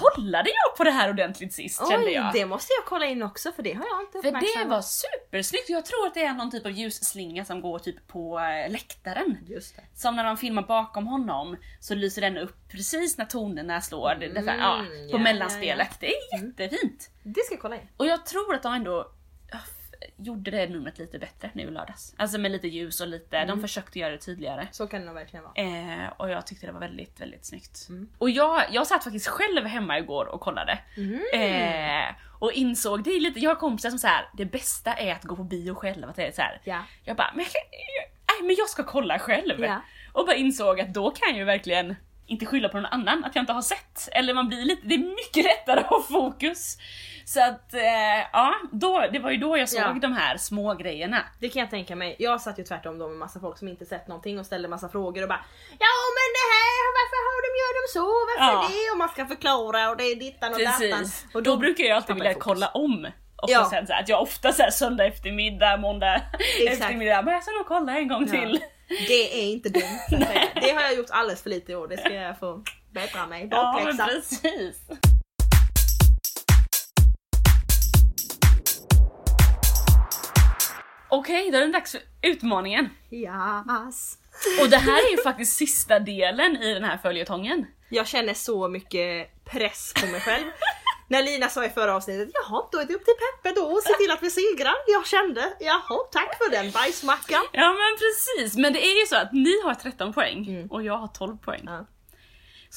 kollade jag på det här ordentligt sist kände Oj, jag. det måste jag kolla in också för det har jag inte För det uppmärksammat. var supersnyggt. Jag tror att det är någon typ av ljusslinga som går typ på eh, läktaren. Just det. Som när de filmar bakom honom så lyser den upp precis när tonerna slår det, det, ja, Mm, på ja, mellanspelet. ja, Det är jättefint. Det ska jag kolla in. Och jag tror att de ändå ja, gjorde det numret lite bättre nu i lördags. Alltså med lite ljus och lite, Mm. de försökte göra det tydligare. Så kan det nog verkligen vara. Eh, och jag tyckte det var väldigt, väldigt snyggt. Mm. Och jag, jag satt faktiskt själv hemma igår och kollade. Mm. Eh, och insåg, det är lite, jag har kompisar som säger det bästa är att gå på bio själv. Att det är så här, Ja. Jag bara, men, nej, men jag ska kolla själv. Ja. Och bara insåg att då kan jag ju verkligen inte skylla på någon annan att jag inte har sett. Eller man blir lite, det är mycket lättare att ha fokus. Så att, eh, ja, då, det var ju då jag såg Ja. de här små grejerna. Det kan jag tänka mig. Jag satt ju tvärtom då med massa folk som inte sett någonting och ställde massa frågor och bara Ja men det här, varför har de gör de så? Varför Ja. det? Och man ska förklara och det är dittan och dattan. Och då, brukar jag alltid vilja kolla om. Och Ja. sen så här, att jag ofta så här, söndag eftermiddag, måndag Exakt. eftermiddag, men jag ska nog kolla en gång Ja. till. Det är inte dumt. *laughs* Det har jag gjort alldeles för lite i år. Det ska jag få bättra mig. Ja men Bakläxa. precis. Okej, då är det dags för utmaningen. Yes. Och det här är ju faktiskt sista delen i den här följetongen. Jag känner så mycket press på mig själv. När Lina sa i förra avsnittet, jaha då är det upp till Peppe då och se till att vi segrar. Jag kände, jaha tack för den bajsmackan. Ja men precis, men det är ju så att ni har 13 poäng Mm. och jag har 12 poäng. Ja.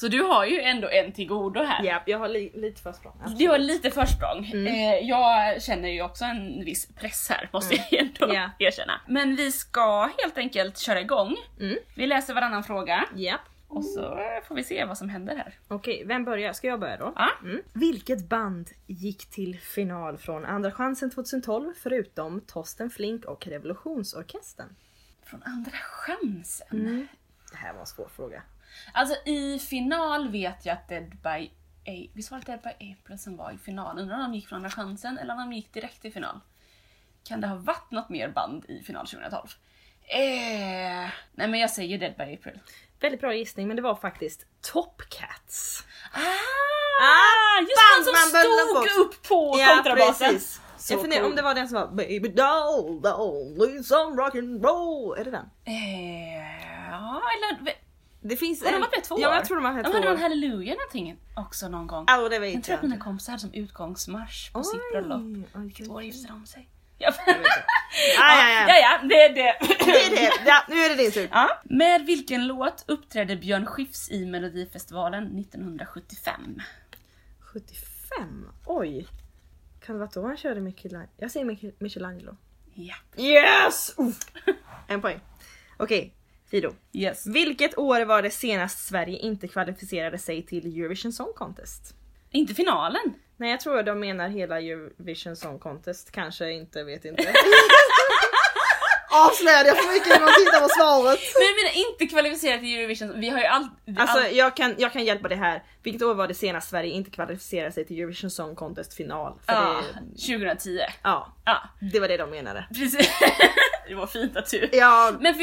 Så du har ju ändå en till godo här. Ja, jag har li- lite försprång. Du har lite försprång. Mm. Eh, jag känner ju också en viss press här, måste jag ändå Mm. Ja. erkänna. Men vi ska helt enkelt köra igång. Mm. Vi läser varannan fråga Ja. och så får vi se vad som händer här. Okej, vem börjar? Ska jag börja då? Ja. Mm. Vilket band gick till final från Andra chansen 2012 förutom Torsten Flink och Revolutionsorkestern? Från andra chansen. Mm. Det här var en svår fråga. Alltså i final vet jag att Dead by A- Visst var det Dead by April som var i final? Undrar om de gick från andra chansen eller om de gick direkt till final? Kan det ha varit något mer band i final 2012? Eh, nej men jag säger Dead by April. Väldigt bra gissning men det var faktiskt Top Cats. Ah! Ah, just han som stod upp på kontrabasen. Så jag funderar om det var den som var Baby doll, the only some rock and roll. Är det den? Eh, ja, eller... Det finns de en- varit med två Ja år? jag tror de har varit De två hade någon år. Halleluja någonting också någon gång. Ja det Jag vet tror jag att mina kompisar hade som utgångsmarsch på Oj, sitt bröllop. Vilket år oj. gifte de sig? *laughs* Ja, Ja, ja, ja, ja. ja, det är det. Det är det. Ja, nu är det din tur. Ja. Med vilken låt uppträdde Björn Skifs i Melodifestivalen 1975? 75? Oj. Kan det vara då han körde Michelangelo? Jag säger Mich- Michelangelo. Ja. Yes! Uff. En poäng. Okej, Fido. Yes. Vilket år var det senast Sverige inte kvalificerade sig till Eurovision Song Contest? Inte finalen. Nej jag tror de menar hela Eurovision Song Contest, kanske inte, vet inte. *laughs* Avslöjade jag för mycket genom att titta på svaret? *laughs* Men jag menar inte kvalificerat till Eurovision. Vi har ju alltid... Alltså jag kan, jag kan hjälpa dig här. Vilket år var det senast Sverige inte kvalificerade sig till Eurovision Song Contest final? För ja, det, 2010. ja, Ja, det var det de menade. precis. *laughs* det var fint att du... Ja, Men för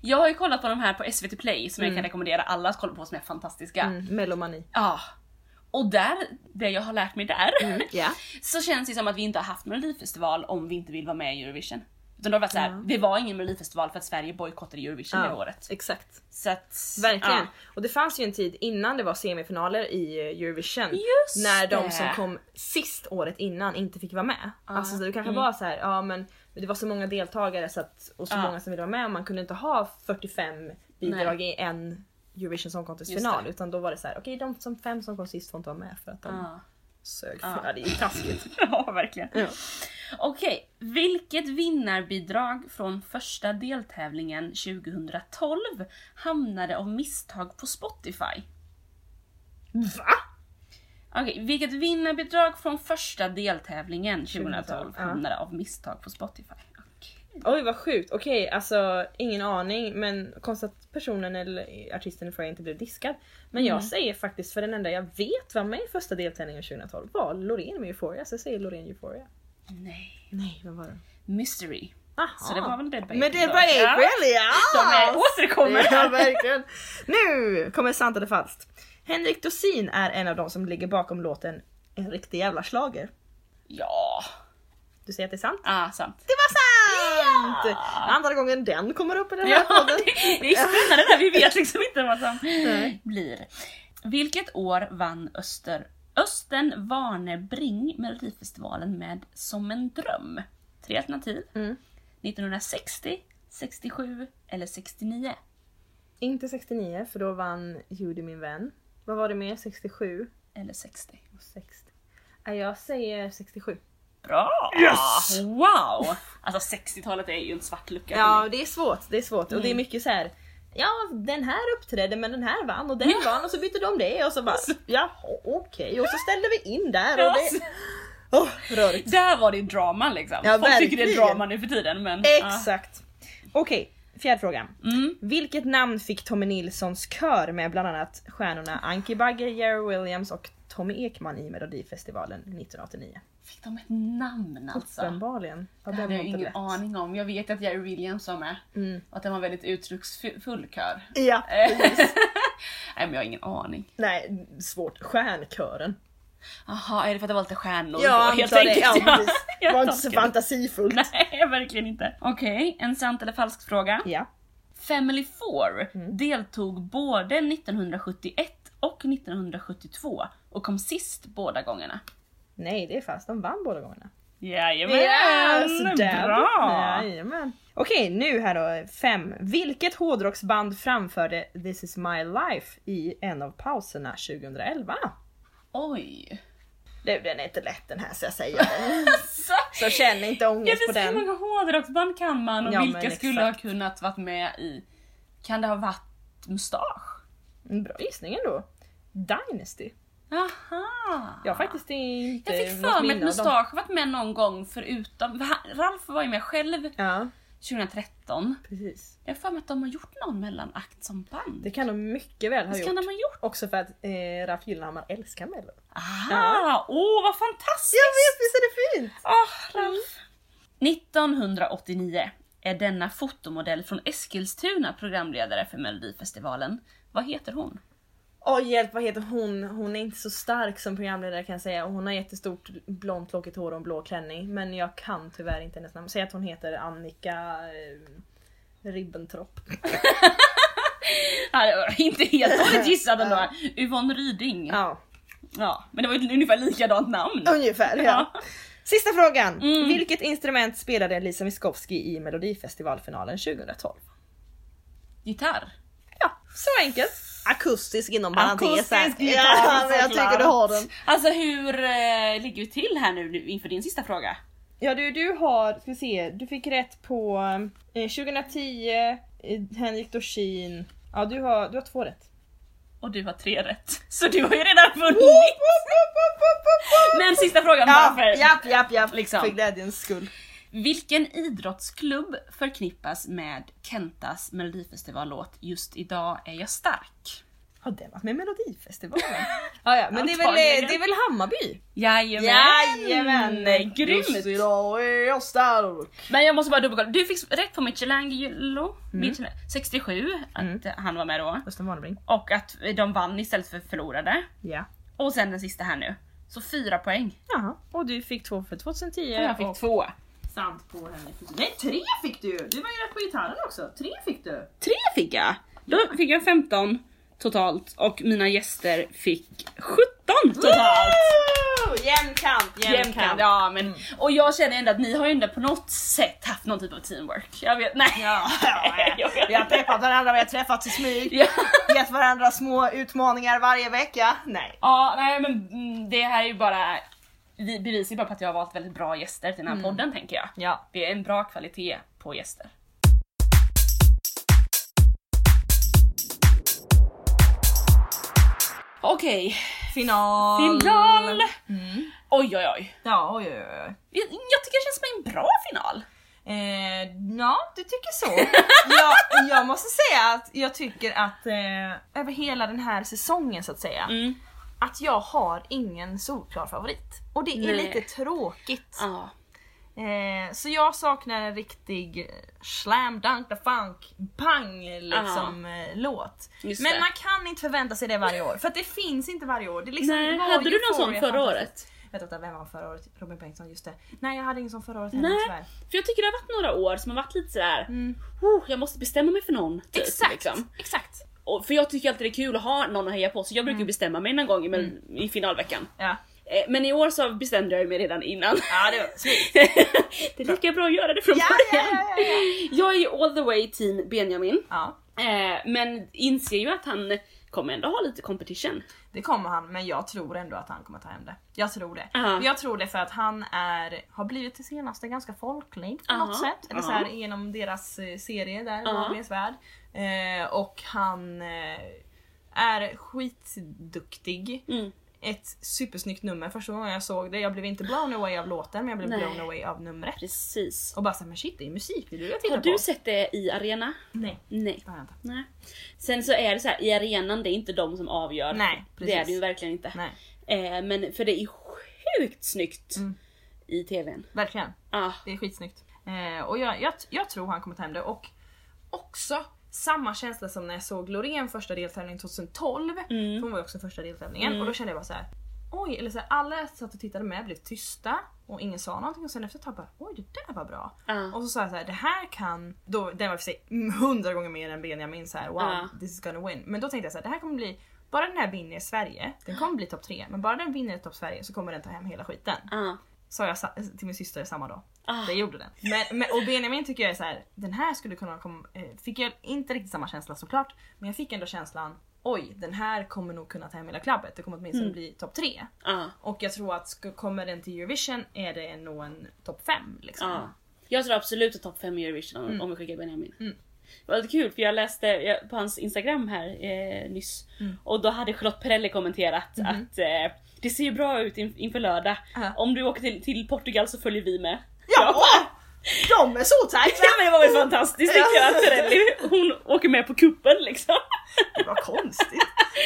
jag har ju kollat på de här på SVT Play som jag kan rekommendera alla att kolla på som är fantastiska. mm, melomani. Ja. Och där, det jag har lärt mig där, Ja. *laughs* så känns det som att vi inte har haft Melodifestival om vi inte vill vara med i Eurovision. Utan då har det såhär, Ja. det var ingen Melodifestival för att Sverige bojkottade Eurovision det året. exakt. Så att, Verkligen. Ja. Och det fanns ju en tid innan det var semifinaler i eh, Eurovision. Just när de det. som kom sist året innan inte fick vara med. Ah, Alltså så det kanske mm. var så här, ja men det var så många deltagare så att, och så Ah. många som ville vara med och man kunde inte ha 45 bidrag i en Eurovision Song Contest final utan då var det så här: okej de som fem som kom sist får inte vara med för att de Ja. sög. Ah. Ja, det är ju taskigt. *laughs* ja, verkligen. Ja. Okej, vilket vinnarbidrag från första deltävlingen 2012 hamnade av misstag på Spotify? Va? Okej, vilket vinnarbidrag från första deltävlingen 2012 2012, ja. hamnade av misstag på Spotify? Okej. Oj vad sjukt, okej alltså ingen aning men konstigt att personen eller artisten i fråga inte blev diskad. Men jag Mm. säger faktiskt för den enda jag vet var med i första deltävlingen 2012 var Loreen med Euphoria så jag säger Loreen Euphoria. Nej. Nej vem var det? Mystery. Aha. Så det var väl Dead by April Dead by. April ja! De är återkommer. Ja verkligen. Nu kommer sant eller falskt. Henrik Dorsin är en av de som ligger bakom låten En riktig jävla slager. Ja. Du säger att det är sant? Ah, sant. Det var sant! Ja! Andra gången den kommer upp i den här Ja, podden. det, det är spännande där, vi vet liksom inte vad som Nej. blir. Vilket år vann Öster, Östen Warnerbring Melodifestivalen med Som en dröm? Tre alternativ. Mm. 1960, 67 eller 69? Inte 69 för då vann Judy min vän. Vad var det mer? 67 Eller 60? och 60. Nej, jag säger 67. Bra! Yes! Wow! Alltså 60-talet är ju en svart lucka Ja, det är svårt. Det är svårt och det är Mm. mycket så här. Ja, den här uppträdde men den här vann och den vann och så bytte de det och så bara ja, okej och så ställde vi in där och Ja. det... Åh, rörigt. Där var det drama liksom. Ja, Folk tycker det är verkligen. drama nu för tiden men... Exakt. Okej, fjärde frågan. Mm. Vilket namn fick Tommy Nilssons kör med bland annat stjärnorna Anki Bagger, Jerry Williams och Tommy Ekman i Melodifestivalen 1989? Fick de ett namn alltså? Uppenbarligen. Ja, Det hade jag ingen lätt. aning om. Jag vet att Jerry Williams var med. Mm. Och att den var väldigt uttrycksfull kör. Ja, *laughs* precis. Nej men jag har ingen aning. Nej, svårt. Stjärnkören. Jaha, är det för att det var lite stjärnor Ja, då, helt antar det. enkelt? Ja, precis. *laughs* Det var inte så fantasifullt. Nej, verkligen inte. Okej, en sant eller falsk fråga. Ja. Family Four Mm. deltog både 1971 och 1972 och kom sist båda gångerna. Nej, det är fast. De vann båda gångerna. Jajamän! Yes. Bra! Jajamän. Okej, nu här då. Fem. Vilket hårdrocksband framförde This is my life i en av pauserna 2011? Oj! Du, den är inte lätt den här så jag säger *laughs* det. Alltså, Så känn inte ångest på men hur den. många hårdrocksband kan man och Ja, vilka skulle ha kunnat varit med i... Kan det ha varit Mustasch? En Bra gissning ändå. Dynasty. Jaha! Jag har faktiskt inte Jag fick för mig att. Mustasch varit med någon gång förutom... Ralf var ju med själv Ja, 2013. precis. Jag har för mig att de har gjort någon mellanakt som band. Det kan de mycket väl ha gjort. kan de ha gjort? Också för att eh, Ralf Gyllenhammar älskar Mello. Aha! Åh, vad fantastiskt! Jag vet, visst är det fint? Åh, Ralf. 1989 är denna fotomodell från Eskilstuna programledare för Melodifestivalen. Vad heter hon? Åh hjälp, vad heter hon? Hon är inte så stark som programledare kan jag säga. Hon har jättestort blont lockigt hår och en blå klänning. Men jag kan tyvärr inte hennes namn. Säg att hon heter Annika eh, Ribbentrop. *laughs* Ja, inte helt dåligt gissat ändå. Yvonne Ryding. Ja. Ja, men det var ju ungefär likadant namn. ungefär ja. Sista frågan. Mm. Vilket instrument spelade Lisa Miskovsky i Melodifestivalfinalen 2012? Gitarr. Ja, så enkelt. Akustisk inom Akustisk parentes. gitarr, Ja, men jag tycker du har den. Alltså hur eh, ligger vi till här nu inför din sista fråga? Ja du, du har, ska vi se, du fick rätt på eh, 2010, eh, Henrik Dorsin. Ja du har, du har två rätt. Och du har tre rätt. Så du har ju redan vunnit! Men sista frågan bara för... japp, japp, japp. liksom. För glädjens skull. Vilken idrottsklubb förknippas med Kentas melodifestivallåt Just idag är jag stark? Har den varit med i Melodifestivalen? *laughs* ja, ja, men det är, väl, det är väl Hammarby? Jajamän! Just Grymt! idag är jag stark. Men jag måste bara dubbelkolla, du fick rätt på Michelangelo, Mm. Michelangelo 67, att han var med då. Östen Warnerbring. Och att de vann istället för förlorade. Ja. Och sen den sista här nu. Så fyra poäng. Jaha. Och du fick två för 2010. Jag fick och... två. Sant på Dorsin. Nej, tre fick du! Du var ju rätt på gitarren också. Tre fick du. Tre fick jag! Då fick jag 15 totalt och mina gäster fick 17 totalt! Woo! Jämn kamp, Ja, men, och jag känner ändå att ni har ju ändå på något sätt haft någon typ av teamwork. Jag vet, nej. Ja, ja, *laughs* vi har peppat varandra, vi har träffats i smyg, Ja. *laughs* gett varandra små utmaningar varje vecka. Nej. Ja, nej men mm, det här är ju bara bevisar ju bara på att jag har valt väldigt bra gäster till den här podden tänker jag. Ja. Det är en bra kvalitet på gäster. Okej, Final. final! Mm. Oj oj oj. Ja, oj, oj, oj. Jag, jag tycker det känns som en bra final. Eh, ja, du tycker så. jag, jag måste säga att jag tycker att eh, över hela den här säsongen så att säga, Mm. Att jag har ingen solklar favorit. Och det är Nej. lite tråkigt. Ja. Eh, så jag saknar en riktig slam dunk the funk pang liksom eh, låt. Just Men det. man kan inte förvänta sig det varje år för att det finns inte varje år. Det liksom, Nej, hade du någon sån förra året? vet inte vem var förra året? Robin Bengtsson, just det. Nej jag hade ingen sån förra året heller Nej. tyvärr. För jag tycker det har varit några år som har varit lite sådär, Mm. oh, jag måste bestämma mig för någon. typ, Exakt! Liksom. Exakt! Och, för jag tycker alltid det är kul att ha någon att heja på så jag brukar Mm. bestämma mig någon gång i, men, i finalveckan. Ja. Eh, Men i år så bestämde jag mig redan innan. Ja det var *laughs* det är lika bra att göra det från Ja, ja, början. ja, ja, ja. Jag är ju all the way team Benjamin. ja. Eh, men inser ju att han kommer ändå ha lite competition. Det kommer han men jag tror ändå att han kommer ta hem det. Jag tror det. Ja. Jag tror det för att han är, har blivit det senaste ganska folklig på Ja. något sätt. Eller så Ja. här, genom deras eh, serie där, Ja. Wahlgrens värld. Eh, och han eh, är skitduktig. Mm. Ett supersnyggt nummer första gången jag såg det. Jag blev inte blown away av låten men jag blev Nej. blown away av numret. Precis. Och bara såhär, men shit det är musikvideo jag tittar Har du på. sett det i arena? Nej, Nej. det har jag inte. Nej. Sen så är det så här, i arenan det är inte de som avgör. Nej, det precis. är det ju verkligen inte. Nej, Eh, men för det är sjukt snyggt Mm. i tvn. verkligen. Ah, Det är skitsnyggt. Eh, och jag, jag, jag tror han kommer ta hem det och också samma känsla som när jag såg Loreen första deltävlingen 2012. Mm. Hon var ju också första deltävlingen Mm. och då kände jag bara så här. Oj, eller så här, alla satt och tittade med blev tysta och ingen sa någonting och sen efter ett tag bara oj det där var bra. ah. Och så sa jag så här, det här kan, då, den var för sig hundra gånger mer än Benjamin så här, wow Ja. this is gonna win. Men då tänkte jag så här, det här kommer bli, bara den här vinner i Sverige, den kommer bli topp tre, men bara den vinner i topp Sverige så kommer den ta hem hela skiten. Ah. Sa jag till min syster samma dag. Ah. Det gjorde den. Men, men, och Benjamin tycker jag är så här, den här skulle kunna komma, eh, fick jag inte riktigt samma känsla såklart, men jag fick ändå känslan oj den här kommer nog kunna ta hem hela klabbet, det kommer åtminstone Mm. bli topp tre. Ah. Och jag tror att kommer den till Eurovision är det nog en topp fem liksom. Ja. Jag tror absolut att topp 5 i Eurovision om, Mm. om vi skickar Benjamin. Mm. Det var lite kul för jag läste jag, på hans instagram här eh, nyss Mm. och då hade Charlotte Perrelli kommenterat Mhm. att eh, det ser ju bra ut in, inför lördag. Ja. Om du åker till, till Portugal så följer vi med. Ja! De är så tajta! Ja men det var väl fantastiskt tycker jag att Perrelli hon åker med på kuppen liksom. Det var konstigt.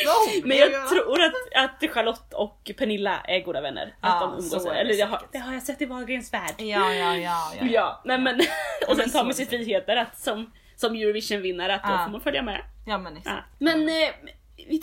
Hon Men jag göra. tror att, att Charlotte och Pernilla är goda vänner. Ja, att de umgås. det Eller jag har, det har jag sett i Wahlgrens värld. Ja, ja, ja. ja, Ja, nej men *laughs* och sen tar man det sig friheter att som, som Eurovision-vinnare att då får man följa med. ja men exakt. Men eh,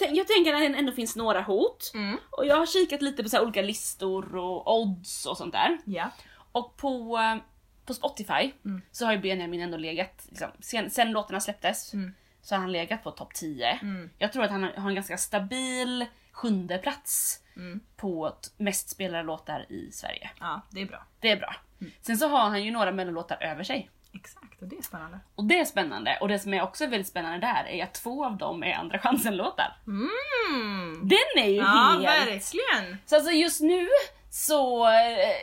jag tänker att det ändå finns några hot. Mm. Och jag har kikat lite på så olika listor och odds och sånt där. Ja. Och på, eh, på Spotify Mm. så har ju Benjamin ändå legat, liksom, sen, sen låtarna släpptes, Mm. så har han legat på topp 10. Mm. Jag tror att han har, en ganska stabil sjunde plats Mm. på mest spelade låtar i Sverige. ja, det är bra. Det är bra. Mm. Sen så har han ju några mellolåtar över sig. Exakt, och det är spännande. Och det är spännande. Och det som är också väldigt spännande där är att två av dem är andra chansen-låtar. Mm. Den är ju Ja, helt... verkligen! Så alltså just nu så eh,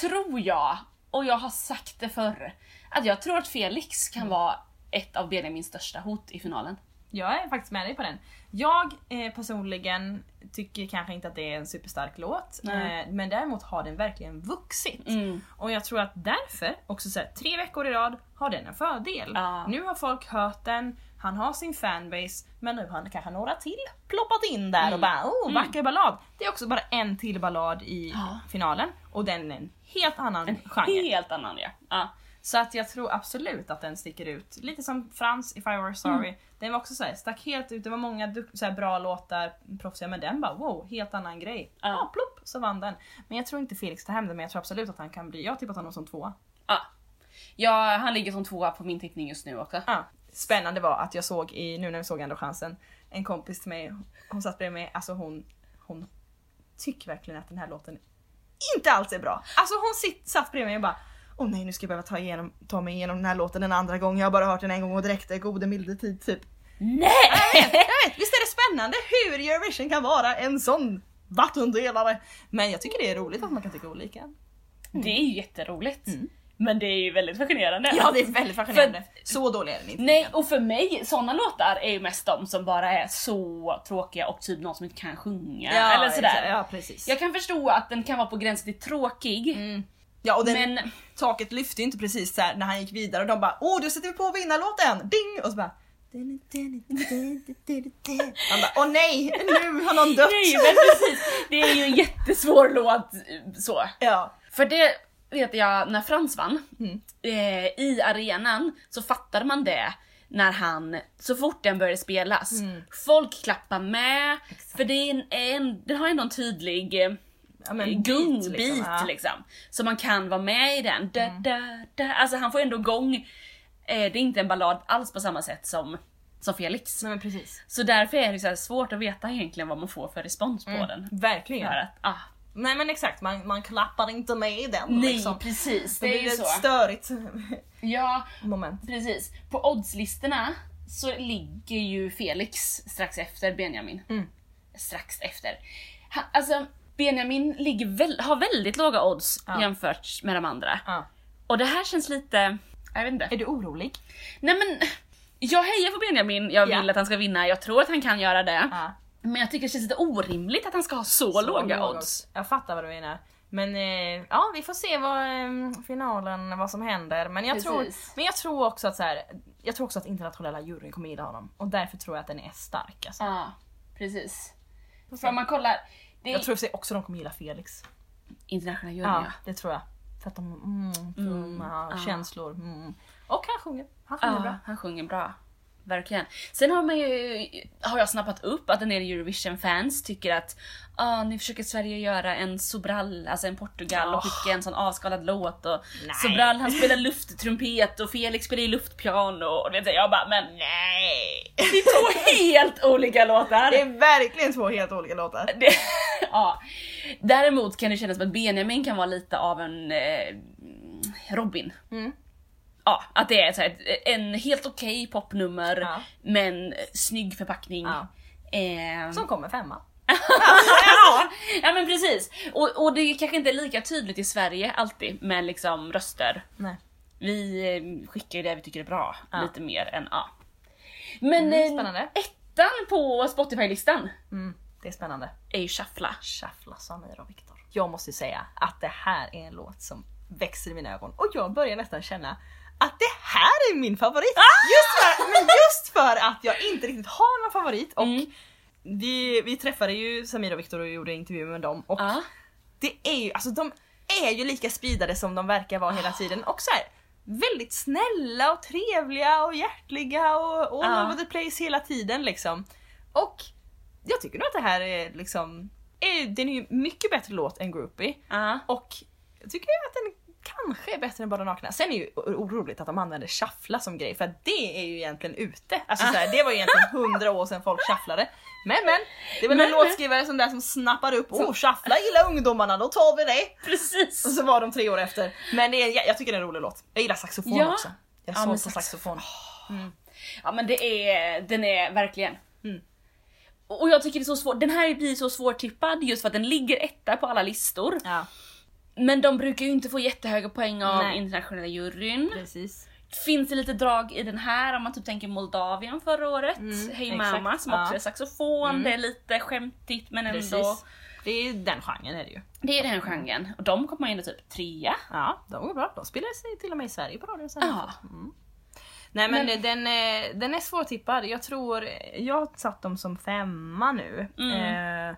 tror jag, och jag har sagt det förr, att jag tror att Felix kan vara ett av Benjamins största hot i finalen. Jag är faktiskt med dig på den. Jag eh, personligen tycker kanske inte att det är en superstark låt, eh, men däremot har den verkligen vuxit. Mm. Och jag tror att därför, också så här, tre veckor i rad, har den en fördel. Ja. Nu har folk hört den, han har sin fanbase, men nu har han kanske några till ploppat in där och bara oh, Mm. vacker ballad. Det är också bara en till ballad i Ja. finalen och den är en helt annan En genre. helt annan ja. ja. Så att jag tror absolut att den sticker ut. Lite som Frans, If I Were Sorry. Mm. Den var också så här, stack helt ut, det var många så bra låtar, proffsiga, men den bara wow, helt annan grej. Ja, Ja. plopp så vann den. Men jag tror inte Felix tar hem den, men jag tror absolut att han kan bli, jag har tippat honom som tvåa. ja. Ja, han ligger som tvåa på min tippning just nu också. Ja. Spännande var att jag såg i, nu när vi såg Andra chansen, en kompis till mig, hon satt bredvid mig, alltså hon, hon tycker verkligen att den här låten inte alls är bra. Alltså hon sitt, satt bredvid mig och bara Åh nej nu ska jag behöva ta, igenom, ta mig igenom den här låten en andra gång, jag har bara hört den en gång och direkt är gode milde tid typ. Nej! Jag vet, jag vet, visst är det spännande hur Eurovision kan vara en sån vattendelare? Men jag tycker det är roligt att man kan tycka olika. Det är ju jätteroligt. Mm. Men det är ju väldigt fascinerande. Ja det är väldigt fascinerande. Så dålig är den inte. Nej, och för mig, såna låtar är ju mest de som bara är så tråkiga och typ någon som inte kan sjunga eller sådär. exakt. Ja precis. Jag kan förstå att den kan vara på gränsen till tråkig, Mm. Ja och den, men taket lyfte ju inte precis så här när han gick vidare och de bara åh du sätter vi på vinnarlåten, ding! Och så bara han bara åh nej, nu har någon dött! nej men precis, det är ju en jättesvår låt så. Ja. För det vet jag när Frans vann, Mm. eh, i arenan så fattade man det när han, så fort den började spelas, Mm. folk klappar med, Exakt. för det är en, en, den har ändå en tydlig eh, Ja, men gungbit liksom. liksom, Ja. Så man kan vara med i den. Da, da, da. Alltså han får ändå igång, eh, det är inte en ballad alls på samma sätt som, som Felix. Nej men precis. Så därför är det så svårt att veta egentligen vad man får för respons på Mm. den. Verkligen. För att, ah, Nej men exakt, man, man klappar inte med i den nej liksom. precis, Det det är blir ju ett så. störigt Ja, moment. precis. På oddslistorna så ligger ju Felix strax efter Benjamin. Mm. Strax efter. Han, alltså Benjamin ligger väl, har väldigt låga odds Ja. jämfört med de andra. Ja. Och det här känns lite, jag vet inte. Är du orolig? Nej men, jag hejar på Benjamin, jag vill Ja. att han ska vinna, jag tror att han kan göra det. Men jag tycker det känns lite orimligt att han ska ha så, låga odds. Jag fattar vad du menar. Men eh, ja, vi får se vad eh, finalen, vad som händer. Men jag, tror, men jag tror också att så här, jag tror också att internationella juryn kommer gilla honom. Och därför tror jag att den är stark. Alltså. Ja, precis. För om man kollar, det Jag tror också att de kommer gilla Felix. internationella juryn Ja, ja. det tror jag. För att de, mm, Mm, ja. känslor. Mm. Och han sjunger. Han sjunger Ja, bra. han sjunger bra. Verkligen. Sen har man ju, har jag snappat upp att en del Eurovision-fans tycker att ah, nu försöker Sverige göra en Sobral, alltså en Portugal och Åh. skicka en sån avskalad låt och Nej. Sobral han spelar lufttrumpet och Felix spelar luftpiano och vet, jag bara men Nej! det är två helt olika låtar. Det är verkligen två helt olika låtar. Det, *laughs* ja. Däremot kan det kännas som att Benjamin kan vara lite av en eh, Robin. Mm. Ja, att det är så här, en helt okej popnummer Ja. men snygg förpackning. Ja. Eh, Som kommer femma. *laughs* ja, ja men precis. Och, och det kanske inte är lika tydligt i Sverige alltid med liksom röster. Nej. Vi eh, skickar ju det vi tycker är bra Ja. lite mer än ja. Men Mm, eh, ettan på Spotify-listan Mm, det är spännande. är ju Shuffla. Shuffla Samir och Viktor. Jag måste ju säga att det här är en låt som växer i mina ögon och jag börjar nästan känna att det här är min favorit! Just för, men just för att jag inte riktigt har någon favorit och Mm. vi, vi träffade ju Samir och Viktor och gjorde intervju med dem och Ja. det är ju, alltså de är ju lika speedade som de verkar vara hela tiden och så här, väldigt snälla och trevliga och hjärtliga och all Ja. over the place hela tiden liksom. Och jag tycker nog att det här är liksom, är, den är ju mycket bättre låt än Groupie Ja. och jag tycker att den kanske är bättre än Bara Nakna. Sen är det ju oroligt att de använder shuffla som grej för att det är ju egentligen ute. Alltså så här, det var ju egentligen *laughs* hundra år sedan folk shufflade. Men men, det är väl Men, någon låtskrivare som där som snappar upp oh shuffla gillar ungdomarna, då tar vi det! Precis. Och så var de tre år efter. Men det är, jag tycker det är en rolig låt. Jag gillar saxofon Ja. också. Jag Ja, såg men på saxofon. Ja men det är, den är verkligen. Mm. Och jag tycker det är så svårt, den här blir så svårtippad just för att den ligger etta på alla listor. Ja, Men de brukar ju inte få jättehöga poäng av Nej. internationella juryn. precis. Finns det lite drag i den här om man typ tänker Moldavien förra året? Mm, Hey exakt. Mama som Ja. också är saxofon, Mm. det är lite skämtigt men ändå. Precis. Det är den genren är det ju. Det är den genren. Och de kommer in typ trea. Ja, de går bra. De spelar sig till och med i Sverige på radion sen. Ja. Mm. Nej men, Men- Den, är, den är svårtippad. Jag tror, jag har satt dem som femma nu. Mm. Eh,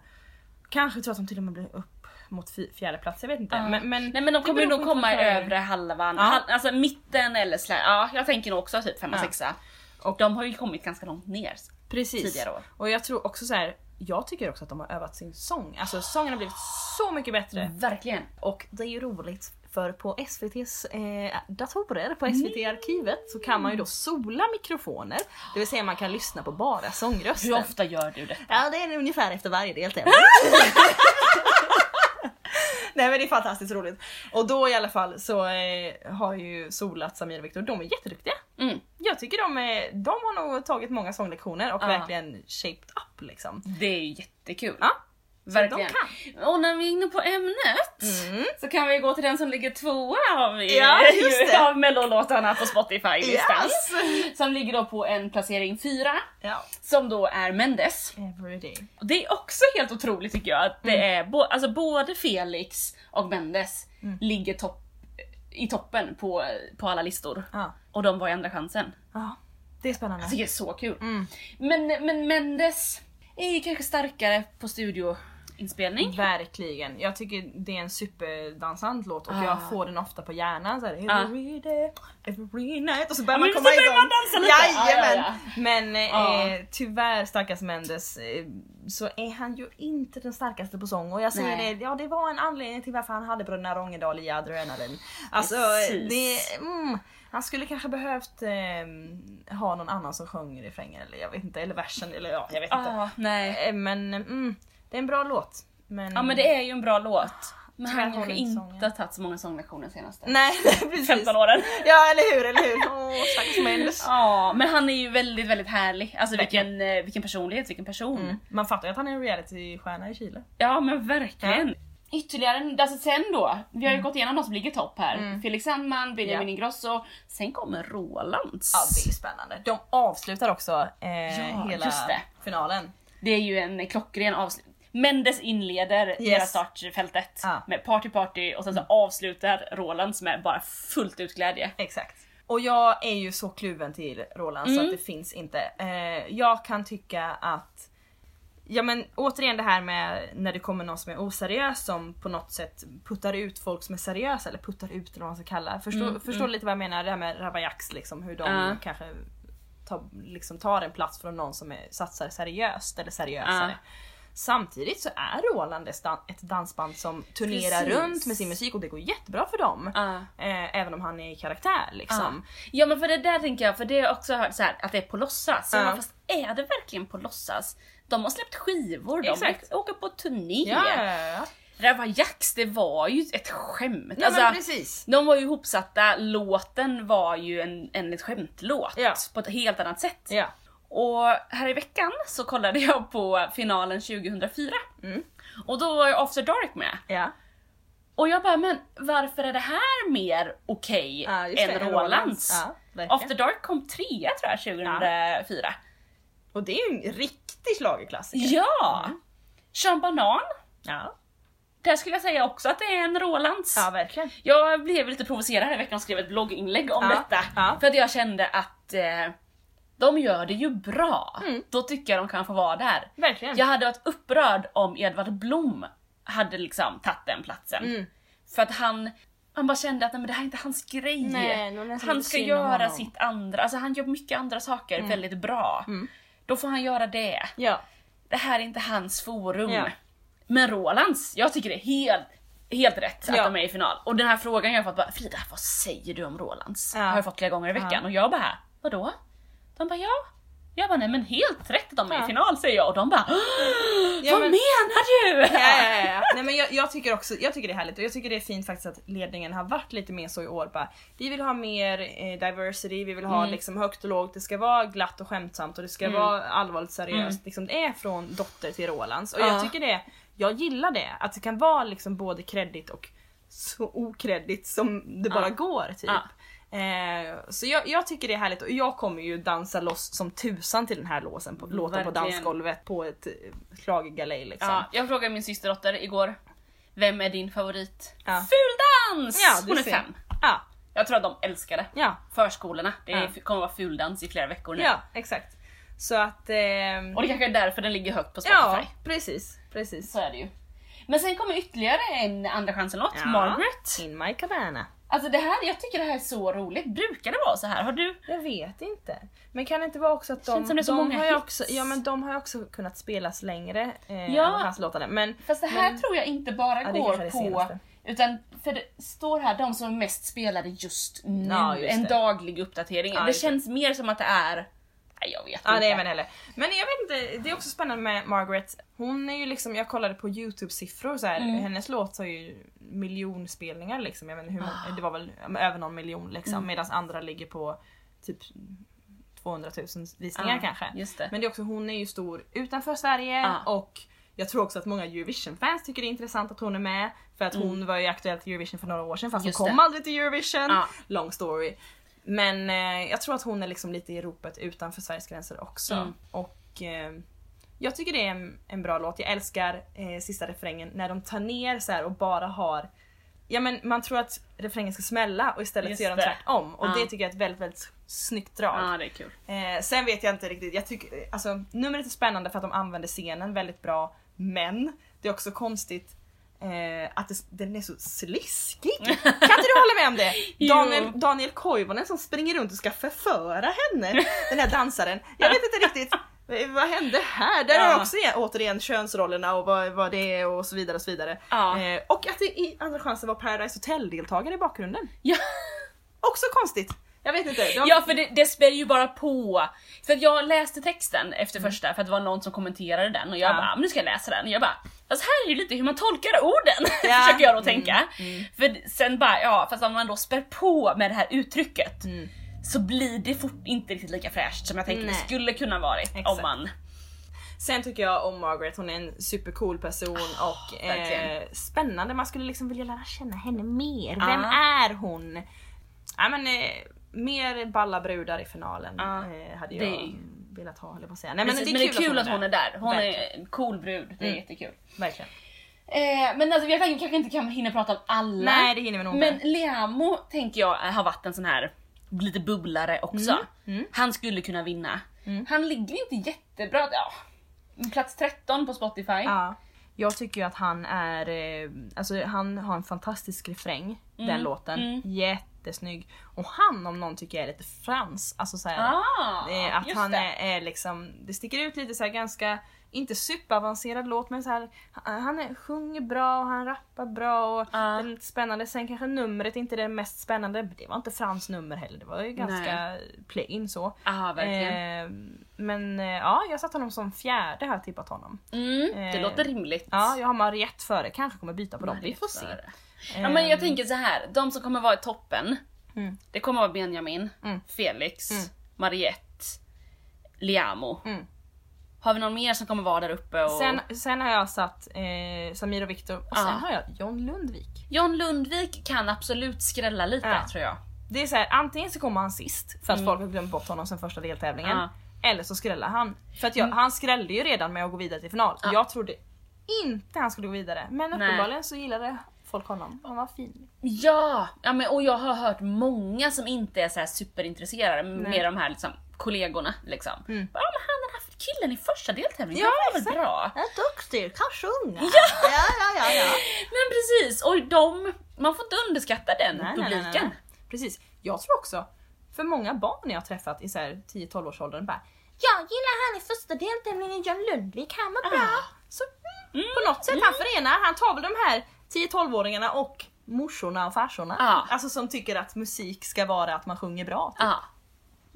kanske tror att de till och med blir upp mot fjärde plats, jag vet inte. Ja. Men, men, Nej men de kommer ju nog komma i övre halvan, Ja. Hal- alltså mitten eller slä. Ja jag tänker nog också typ femma, Ja. sexa. Och- Och de har ju kommit ganska långt ner Precis. tidigare år. Och jag tror också så här. jag tycker också att de har övat sin sång. Alltså sången har blivit så mycket bättre. Verkligen. Och det är ju roligt för på SVT's eh, datorer, på SVT-arkivet så kan man ju då sola mikrofoner. Det vill säga man kan lyssna på bara sångrösten. Hur ofta gör du det? Ja det är ungefär efter varje deltävling. *laughs* *laughs* *laughs* Nej men det är fantastiskt roligt. Och då i alla fall så eh, har ju solat Samir och Viktor, de är jätteduktiga. Mm. Jag tycker de, är, de har nog tagit många sånglektioner och Ja. verkligen shaped up liksom. Det är ju jättekul. Ja, Verkligen. Och när vi är inne på ämnet Mm. så kan vi gå till den som ligger tvåa av, Ja, av mellolåtarna på Spotify-listan. Yes! Som ligger då på en placering fyra, Ja. som då är Mendes. Everyday. Det är också helt otroligt tycker jag att det är bo- alltså både Felix och Mendes Mm. ligger topp i toppen på, på alla listor. Ja. Och de var i andra chansen. ja. Det är spännande. Jag tycker det är så kul. Mm. Men, men Mendes är kanske starkare på studio inspelning. Verkligen. Jag tycker det är en superdansant låt och Ah. jag får den ofta på hjärnan så här, Ah. every day, every night och så börjar Ja, man komma igång. man dansa lite. Jajamän! Ja, ja, Men Ah. eh, tyvärr stackars Mendes eh, så är han ju inte den starkaste på sång och jag säger Nej. det, ja det var en anledning till varför han hade Bröderna Rongedal i Adrenalin. Alltså Precis. det, mm, han skulle kanske behövt eh, ha någon annan som sjöng refrängen eller jag vet inte, eller versen eller ja, jag vet inte. Ah, nej. Eh, Men mm, det är en bra låt. Men, Ja men det är ju en bra låt. Men han har kanske inte har tagit så många sånglektioner senaste Nej *laughs* precis. 15 åren. Ja eller hur, eller hur. Åh stackars Mendes. Ja, men han är ju väldigt, väldigt härlig. Alltså vilken, eh, vilken personlighet, vilken person. Mm. Man fattar ju att han är en reality-stjärna i Chile. Ja men verkligen. Ytterligare en, alltså sen då, vi har ju gått igenom de som ligger topp här. Mm. Felix Sandman, Benjamin Ja. Ingrosso, sen kommer Rolands. Ja det är spännande. De avslutar också eh, Ja, hela finalen. Det är ju en klockren avslut. Mendes inleder Yes. hela startfältet Ja. med party party och sen så avslutar Rolands med bara fullt ut glädje. Exakt. Och jag är ju så kluven till Roland så Mm. att det finns inte. Eh, jag kan tycka att Ja men återigen det här med när det kommer någon som är oseriös som på något sätt puttar ut folk som är seriösa eller puttar ut eller vad man ska kalla Förstår, Mm, förstår lite vad jag menar det här med Rabayax liksom hur de Ja. kanske tar, liksom tar en plats från någon som är, satsar seriöst eller seriösare. Ja. Samtidigt så är Roland ett dan- ett dansband som turnerar Precis. runt med sin musik och det går jättebra för dem. Ja. Eh, även om han är i karaktär liksom. Ja men för det där tänker jag, för det har jag också hört så här, att det är på låtsas. Ja. Fast är det verkligen på låtsas? De har släppt skivor, de Exakt. åker på turné. Ja, ja. Ravajax, det var ju ett skämt. ja alltså, precis. de var ju ihopsatta, låten var ju en, en skämtlåt Ja. på ett helt annat sätt. Ja. Och här i veckan så kollade jag på finalen 2004. Mm. Och då var ju After Dark med. Ja. Och jag bara, men varför är det här mer okej Ja, just det, än Rolands? Ja. After Dark kom trea tror jag 2004. Och det är ju en riktig schlagerklassiker. Ja! Mm. Sean Banan, Ja. där skulle jag säga också att det är en Rolands. ja, verkligen. Jag blev lite provocerad här i veckan och skrev ett blogginlägg om Ja, detta. ja. För att jag kände att eh, de gör det ju bra. Mm. Då tycker jag de kan få vara där. Verkligen. Jag hade varit upprörd om Edvard Blom hade liksom tagit den platsen. Mm. För att han, han bara kände att nej, men det här är inte hans grej. Nej, han ska göra sitt andra, alltså han gör mycket andra saker väldigt bra. Mm. Då får han göra det. Ja. Det här är inte hans forum. Ja. Men Rolands, jag tycker det är helt, helt rätt att Ja. de är i final. Och den här frågan jag har fått bara, Frida vad säger du om Rolands? Ja. Har jag fått flera gånger i veckan och jag bara, vadå? De bara ja. Jag bara nej men helt rätt de är i final säger jag och de bara Ja, Vad men- menar du? Ja, ja, ja. *laughs* Nej, men jag, jag tycker också jag tycker det är härligt och jag tycker det är fint faktiskt att ledningen har varit lite mer så i år. Bara, vi vill ha mer eh, diversity, vi vill ha Mm. liksom högt och lågt, det ska vara glatt och skämtsamt och det ska Mm. vara allvarligt seriöst. Mm. Liksom, det är från dotter till Rolands och Ja. jag tycker det, jag gillar det. Att det kan vara liksom både kreddigt och så okreddigt som det bara går typ. Eh, så jag, jag tycker det är härligt och jag kommer ju dansa loss som tusan till den här låsen på, låten på Verkligen. dansgolvet på ett eh, schlagergalej liksom. Ja, jag frågade min systerdotter igår, vem är din favorit? Ja. Fuldans! Ja, Hon är ser. fem. Ja, Jag tror att de älskar det. ja, Förskolorna, det är, Ja. kommer vara fuldans i flera veckor nu. ja exakt. Så att... ehm, Och det kanske är därför den ligger högt på Spotify. ja, precis. precis. Så är det ju. Men sen kommer ytterligare en andra chansen-låt, Ja. Margaret. In my cabana. Alltså det här, jag tycker det här är så roligt. Brukar det vara så här? Har du? Jag vet inte. Men kan det inte vara också att de, Känns som det är så de många har ju hits. också, ja men de har ju också kunnat spelas längre eh, Ja. hans låtar. Men Fast det här Men- tror jag inte bara Ja, går på... senaste. Utan, för det står här de som är mest spelade just nu. Ja, just en det. daglig uppdatering. Ja, det just det. känns mer som att det är... Nej, jag vet Ja inte. är men heller. Men jag vet inte, det är också spännande med Margaret. Hon är ju liksom, jag kollade på youtube-siffror så här. Mm. hennes låt har ju miljonspelningar liksom. Jag vet hur Ah. det var väl över någon miljon liksom. Mm. Medan andra ligger på typ 200 000 visningar Ja, kanske. Det. Men det är också, hon är ju stor utanför Sverige Ja. och jag tror också att många Eurovision-fans tycker det är intressant att hon är med. För att hon var ju aktuell till Eurovision för några år sedan fast Mm. Just hon kom det. aldrig till Eurovision. Ja. Long story. Men eh, jag tror att hon är liksom lite i ropet utanför Sveriges gränser också. Mm. Och eh, jag tycker det är en, en bra låt. Jag älskar eh, sista refrängen när de tar ner så här och bara har Ja men man tror att refrängen ska smälla och istället Just så gör de tvärtom. Och Ja. det tycker jag är ett väldigt, väldigt snyggt drag. Ja, det är kul. Eh, sen vet jag inte riktigt, jag tycker, alltså numret är spännande för att de använder scenen väldigt bra Men det är också konstigt eh, att det, den är så sliskig. *laughs* Kan inte du hålla med om det? *laughs* Daniel, Daniel Koivunen som springer runt och ska förföra henne, den här dansaren. Jag vet inte riktigt eh, vad hände här? Där Ja. är också igen, återigen könsrollerna och vad, vad det är och så vidare och så vidare. Ja. Eh, och att det i Andra chansen var Paradise Hotel-deltagare i bakgrunden. Ja. Också konstigt. Jag vet inte. Var- Ja för det, det spär ju bara på. För att jag läste texten efter första för att det var någon som kommenterade den och jag Ja. bara, men nu ska jag läsa den. Och jag bara, fast här är ju lite hur man tolkar orden. *laughs* Ja. Försöker jag då Mm, tänka. För sen bara, ja fast om man då spär på med det här uttrycket Mm. så blir det fort inte riktigt lika fräscht som jag tänkte det Nej. skulle kunna varit om Exakt. man... Sen tycker jag om Margaret, hon är en supercool person och eh, spännande. Man skulle liksom vilja lära känna henne mer. Ja. Vem är hon? Ja, men, eh, mer balla brudar i finalen Ja. eh, hade Det jag är- velat ha, eller vad säga. Nej, Men, men, det är kul att hon är där. Hon Verkligen. är en cool brud, det är Mm. jättekul. Verkligen. Eh, men alltså, jag tänker kanske inte kan hinna prata om alla. Nej det hinner vi nog Men. Liamo tänker jag har varit en sån här lite bubblare också. Mm, mm. Han skulle kunna vinna. Mm. Han ligger inte jättebra, ja, plats 13 på Spotify. Ja. Jag tycker ju att han är, eh, alltså han har en fantastisk refräng, den Mm, låten. mm. Jättesnygg. Och han om någon tycker jag är lite frans. Alltså så här, Ah, Eh, att han är, är liksom, det sticker ut lite så här ganska, inte superavancerad låt men så här, han är, sjunger bra och han rappar bra och är lite spännande. Sen kanske numret inte är det mest spännande, det var inte Frans nummer heller, det var ju ganska plain så. Ja, verkligen. Eh, men eh, ja, jag satt honom som fjärde har jag tippat honom. mm, det eh, låter rimligt. Ja, jag har Mariette före, kanske kommer byta på dem, vi får se. Ja, men jag tänker så här, de som kommer vara i toppen, Mm. det kommer vara Benjamin, Mm. Felix, Mm. Mariette, Liamo. Har vi någon mer som kommer vara där uppe? Och... Sen, sen har jag satt eh, Samir och Viktor och sen Ja. har jag John Lundvik. John Lundvik kan absolut skrälla lite Ja. tror jag. Det är så här, antingen så kommer han sist för att Mm. folk har glömt bort honom sen första deltävlingen. Ja. Eller så skrällar han. För att jag, Mm. han skrällde ju redan med att gå vidare till final. Ja. Jag trodde inte han skulle gå vidare. Men Nej. uppenbarligen så gillade folk honom. Han var fin. Ja, ja men, och jag har hört många som inte är så här superintresserade Nej. med de här liksom, kollegorna. Liksom. Mm. Ja men han den här killen i första deltävlingen, Ja, han var väl exakt. bra? Jag är duktig, kan sjunga. Ja. ja, ja, ja. ja. *laughs* Men precis, och de, man får inte underskatta den Nej, nej, nej, publiken. nej. Precis. Jag tror också, för många barn jag har träffat i så här 10-12 års åldern bara Jag gillar han i första deltävlingen, John Lundvik, han var bra. Ah. Så mm, på något sätt, han förenar, han tar väl de här 10-12-åringarna och morsorna och farsorna. Ja. Alltså som tycker att musik ska vara att man sjunger bra. Typ. Ja.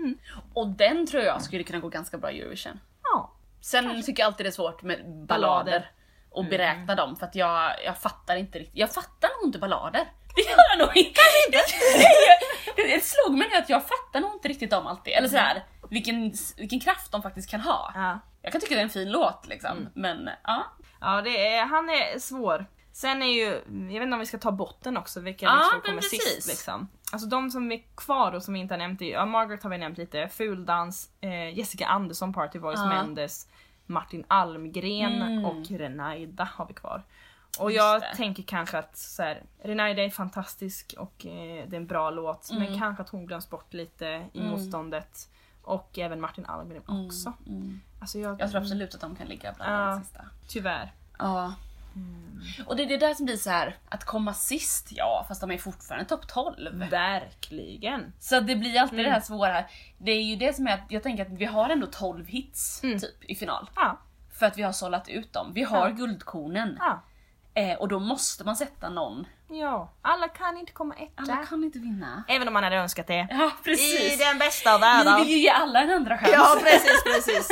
Mm. Och den tror jag skulle kunna gå ganska bra i Eurovision. Ja. Sen tycker jag alltid det är svårt med ballader. Ballader. Och Mm. beräkna dem för att jag, jag fattar inte riktigt. Jag fattar nog inte ballader. *laughs* Det gör jag nog inte. *laughs* det, det slog mig att jag fattar nog inte riktigt dem alltid. Eller sådär, vilken, vilken kraft de faktiskt kan ha. Ja. Jag kan tycka det är en fin låt liksom. Mm. Men ja. Ja, det är, han är svår. Sen är ju, jag vet inte om vi ska ta botten också, vilka Ja, liksom kommer precis. sist liksom. Alltså de som är kvar och som vi inte har nämnt, är, ja Margaret har vi nämnt lite, Fuldans, eh, Jessica Andersson, Party Voice, Ja. Mendes, Martin Almgren Mm. och Renaida har vi kvar. Och Just jag det. tänker kanske att så här, Renaida är fantastisk och eh, det är en bra låt, men Mm. kanske att hon glöms bort lite i Mm. motståndet. Och även Martin Almgren Mm, också. mm. Alltså jag, Jag tror absolut att de kan ligga bland Ja. de sista. Tyvärr. Ja. Och det är det där som blir så här att komma sist, ja fast de är fortfarande topp 12. Verkligen. Så det blir alltid Mm. det här svåra. Det är ju det som är att jag tänker att vi har ändå 12 hits Mm. typ i final. Ja. För att vi har sållat ut dem. Vi har Ja. guldkornen. ja. Eh, och då måste man sätta någon. Ja, alla kan inte komma etta. Alla kan inte vinna. Även om man hade önskat det. Ja precis. den bästa av Vi världar. vill ju ge alla en andra chans. Ja precis, precis.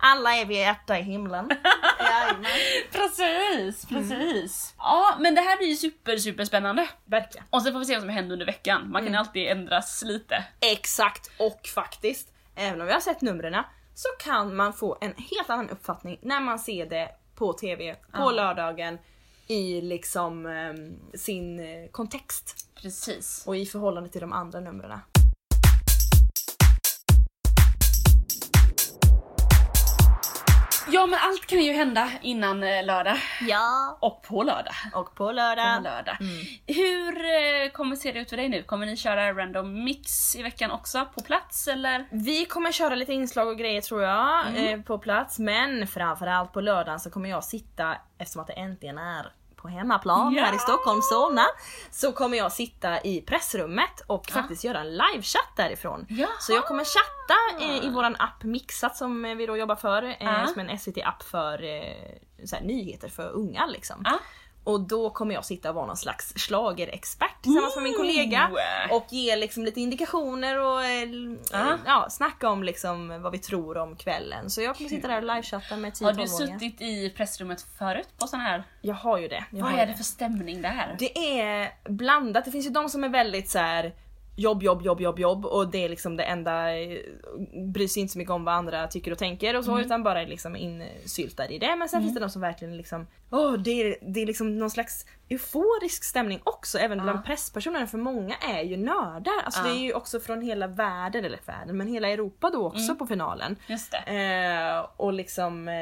Alla är vi etta i himlen. *laughs* Jajamän. Precis, precis. Ja men det här blir ju super super spännande. Verkligen. Och sen får vi se vad som händer under veckan. Man kan Mm. alltid ändras lite. Exakt, och faktiskt, även om vi har sett numren så kan man få en helt annan uppfattning när man ser det på TV på Ja. lördagen i liksom ehm, sin eh, kontext Precis. och i förhållande till de andra numren. Ja men allt kan ju hända innan eh, lördag. Ja. Och på lördag. Och på lördag. På lördag. Mm. Hur eh, kommer det se ut för dig nu? Kommer ni köra random mix i veckan också på plats eller? Vi kommer köra lite inslag och grejer tror jag Mm. eh, på plats men framförallt på lördagen så kommer jag sitta, eftersom att det äntligen är på hemmaplan Ja! här i Stockholm, Solna, så kommer jag sitta i pressrummet och Ja. faktiskt göra en livechatt därifrån. Jaha. Så jag kommer chatta eh, i våran app Mixat som vi då jobbar för, eh, som en SVT-app för eh, nyheter för unga liksom. Och då kommer jag sitta och vara någon slags schlagerexpert tillsammans med min kollega och ge liksom lite indikationer och eh, Ja. ja, snacka om liksom vad vi tror om kvällen. Så jag kommer sitta där och livechatta med 10 Har du 12-åringar. suttit i pressrummet förut på sån här? Jag har ju det. Jag Vad är ju det för stämning där? det är blandat. Det finns ju de som är väldigt så här jobb, jobb, jobb, jobb, jobb och det är liksom det enda, bryr sig inte så mycket om vad andra tycker och tänker och så Mm. utan bara är liksom insyltade i det. Men sen finns det de som verkligen liksom, åh det, är, det är liksom någon slags euforisk stämning också även bland presspersonerna för många är ju nördar. Alltså Ja. det är ju också från hela världen, eller världen, men hela Europa då också Mm. på finalen. Just det. Eh, och liksom eh,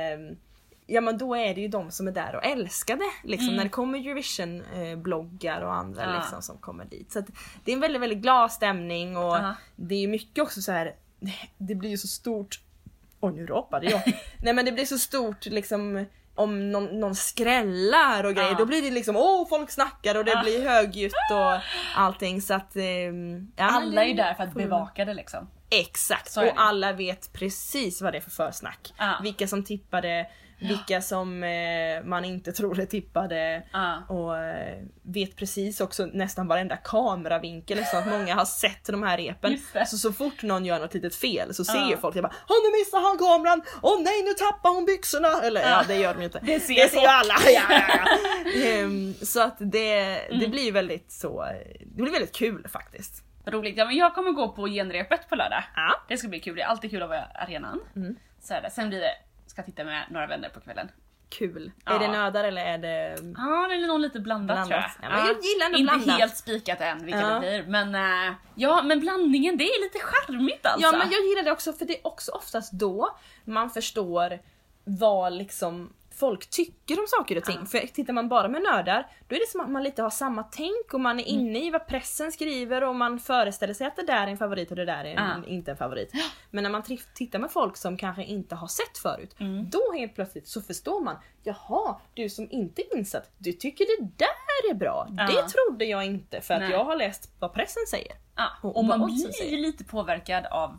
Ja men då är det ju de som är där och älskar det. Liksom, Mm. När det kommer Eurovision-bloggar och andra Ja. liksom, som kommer dit. Så det är en väldigt, väldigt glad stämning och Ja. det är mycket också så här. *laughs* Det blir ju så stort. Oj nu rapade jag. *laughs* Nej men det blir så stort liksom om någon, någon skrällar och grejer, Ja. då blir det liksom åh folk snackar och det Ja. blir högljutt och allting så att... men Alla är ju där för att bevaka det liksom. Exakt! Och alla vet precis vad det är för försnack. Ja. Vilka som tippade, vilka som eh, man inte tror är tippade. Ja. Och eh, vet precis också nästan varenda kameravinkel så att många har sett de här repen. Så så fort någon gör något litet fel så ser Ja. ju folk det bara Åh nu missar han kameran! Åh nej nu tappar hon byxorna! Eller ja, Ja. det gör de ju inte. Det ser det ser ju alla! Ja, ja. *laughs* Ehm, så att det, det Mm. blir väldigt så, det blir väldigt kul faktiskt. Roligt. Ja, men jag kommer gå på genrepet på lördag. Det ska bli kul. Det är alltid kul att vara i arenan. Mm. Så är det. Sen blir det, ska titta med några vänner på kvällen. Kul. Ja. Är det nördar eller är det... Ja, det är nog lite blandat, Blandat. tror jag. Ja, jag gillar ändå Inte blandat. helt spikat än vilka Ja. det blir. Men äh, ja, men blandningen det är lite charmigt alltså. Ja men jag gillar det också för det är också oftast då man förstår vad liksom folk tycker om saker och ting. Ja. För tittar man bara med nördar, då är det som att man lite har samma tänk och man är Mm. inne i vad pressen skriver och man föreställer sig att det där är en favorit och det där är en, Ja. inte en favorit. Men när man tittar med folk som kanske inte har sett förut, Mm. då helt plötsligt så förstår man Jaha, du som inte är insatt, du tycker det där är bra. Ja. Det trodde jag inte för att Nej. jag har läst vad pressen säger. Och och man blir ju lite påverkad av,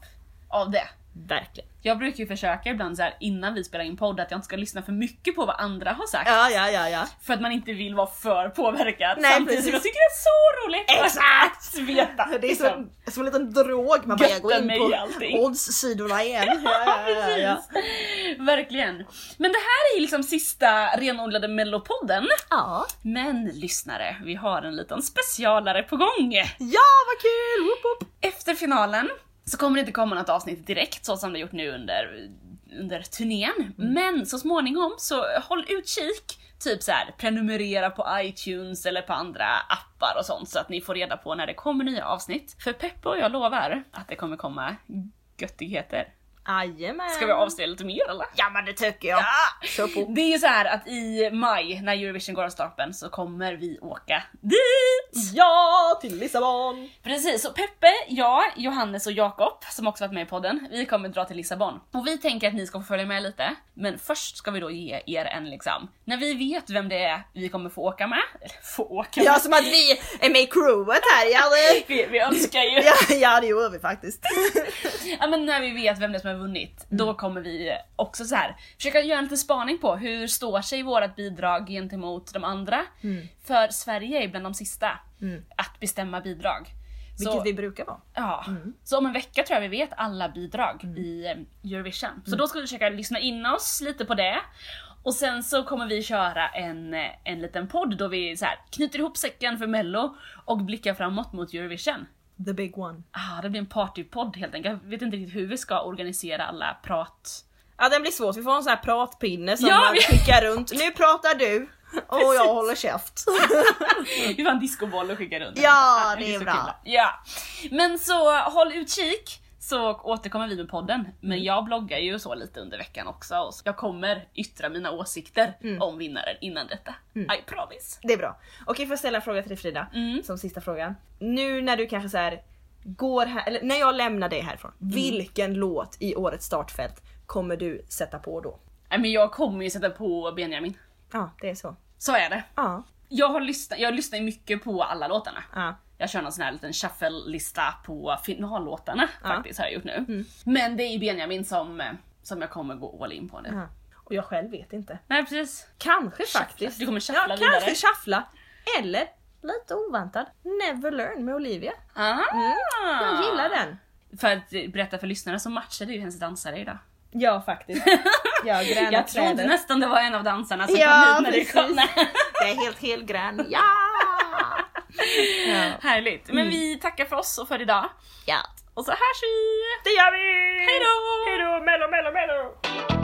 av det. Verkligen. Jag brukar ju försöka ibland så här innan vi spelar in podd att jag inte ska lyssna för mycket på vad andra har sagt. Ja, ja, ja, ja. För att man inte vill vara för påverkad. Nej, Samtidigt som jag tycker det är så roligt Exakt! att veta. Det är liksom. som, som en liten drog, man bara jag går in på odds-sidorna igen. *laughs* Ja, ja, ja, ja. Verkligen. Men det här är ju liksom sista renodlade mellopodden. ja. Men lyssnare, vi har en liten specialare på gång. Ja, vad kul! Woop, woop. Efter finalen så kommer det inte komma något avsnitt direkt så som det gjort nu under, under turnén. Men så småningom så håll utkik. Typ så här, prenumerera på iTunes eller på andra appar och sånt så att ni får reda på när det kommer nya avsnitt. För Peppe och jag lovar att det kommer komma göttigheter. Jajamän. Ska vi avslöja lite mer eller? Ja men det tycker jag. Ja! Kör på. Det är ju så här att i maj när Eurovision går av stapeln så kommer vi åka dit! Ja, till Lissabon! Precis, så Peppe, jag, Johannes och Jakob som också varit med i podden, vi kommer dra till Lissabon. Och vi tänker att ni ska få följa med lite, men först ska vi då ge er en liksom, när vi vet vem det är vi kommer få åka med, eller få åka med, Ja, som att vi är med i crewet här, ja det... *laughs* vi, vi önskar ju. Ja, ja det gör vi faktiskt. *laughs* Ja men när vi vet vem det är som har vunnit, då kommer vi också så här försöka göra en liten spaning på hur står sig vårt bidrag gentemot de andra. Mm. För Sverige är bland de sista Mm. att bestämma bidrag. Vilket Så- vi brukar vara. Ja, så om en vecka tror jag vi vet alla bidrag i eh, Eurovision. Så då ska vi försöka lyssna in oss lite på det. Och sen så kommer vi köra en, eh, en liten podd då vi så här, knyter ihop säcken för mello och blickar framåt mot Eurovision. The big one. Ah, det blir en partypodd helt enkelt. Jag vet inte riktigt hur vi ska organisera alla prat... Ja den blir svårt, vi får en sån här pratpinne som Ja, man vi- skickar runt. Nu pratar du! Och jag Precis. håller käft. *laughs* Vi får en discoboll och skicka runt. Ja, det är så bra. kul. Ja. Men så håll utkik. Så återkommer vi med podden. Men jag bloggar ju så lite under veckan också. Och jag kommer yttra mina åsikter om vinnaren innan detta. I promise. Det är bra. Okej, får jag ställa en fråga till dig Frida? Mm. Som sista frågan. Nu när du kanske så här går här, eller när jag lämnar dig härifrån. Vilken låt i årets startfält kommer du sätta på då? Nej men jag kommer ju sätta på Benjamin. Ja, det är så. Så är det. Ja. Jag, har lyssnat, jag lyssnar mycket på alla låtarna. Ja. Jag kör någon sån här liten shuffle-lista på finallåtarna Ja. faktiskt har jag gjort nu. Men det är ju Benjamin som, eh, som jag kommer gå all in på nu. ja. Och jag själv vet inte. Nej precis. Kanske Shuffla. faktiskt. Du kommer shuffla ja, vidare. kanske shuffla. Eller lite oväntad. Never learn med Olivia. Ah. Jag gillar den. För att berätta för lyssnarna så matchade ju hennes dansare idag. Ja faktiskt. *laughs* Ja, Jag trodde nästan det var en av dansarna som Ja, kom hit när det kom. precis. *laughs* Nej. Jag är helt helgrön. Ja! Ja. Härligt. Men vi tackar för oss och för idag. ja. Och så hörs vi! Det gör vi! Hejdå! Hejdå, mello, mello, mello!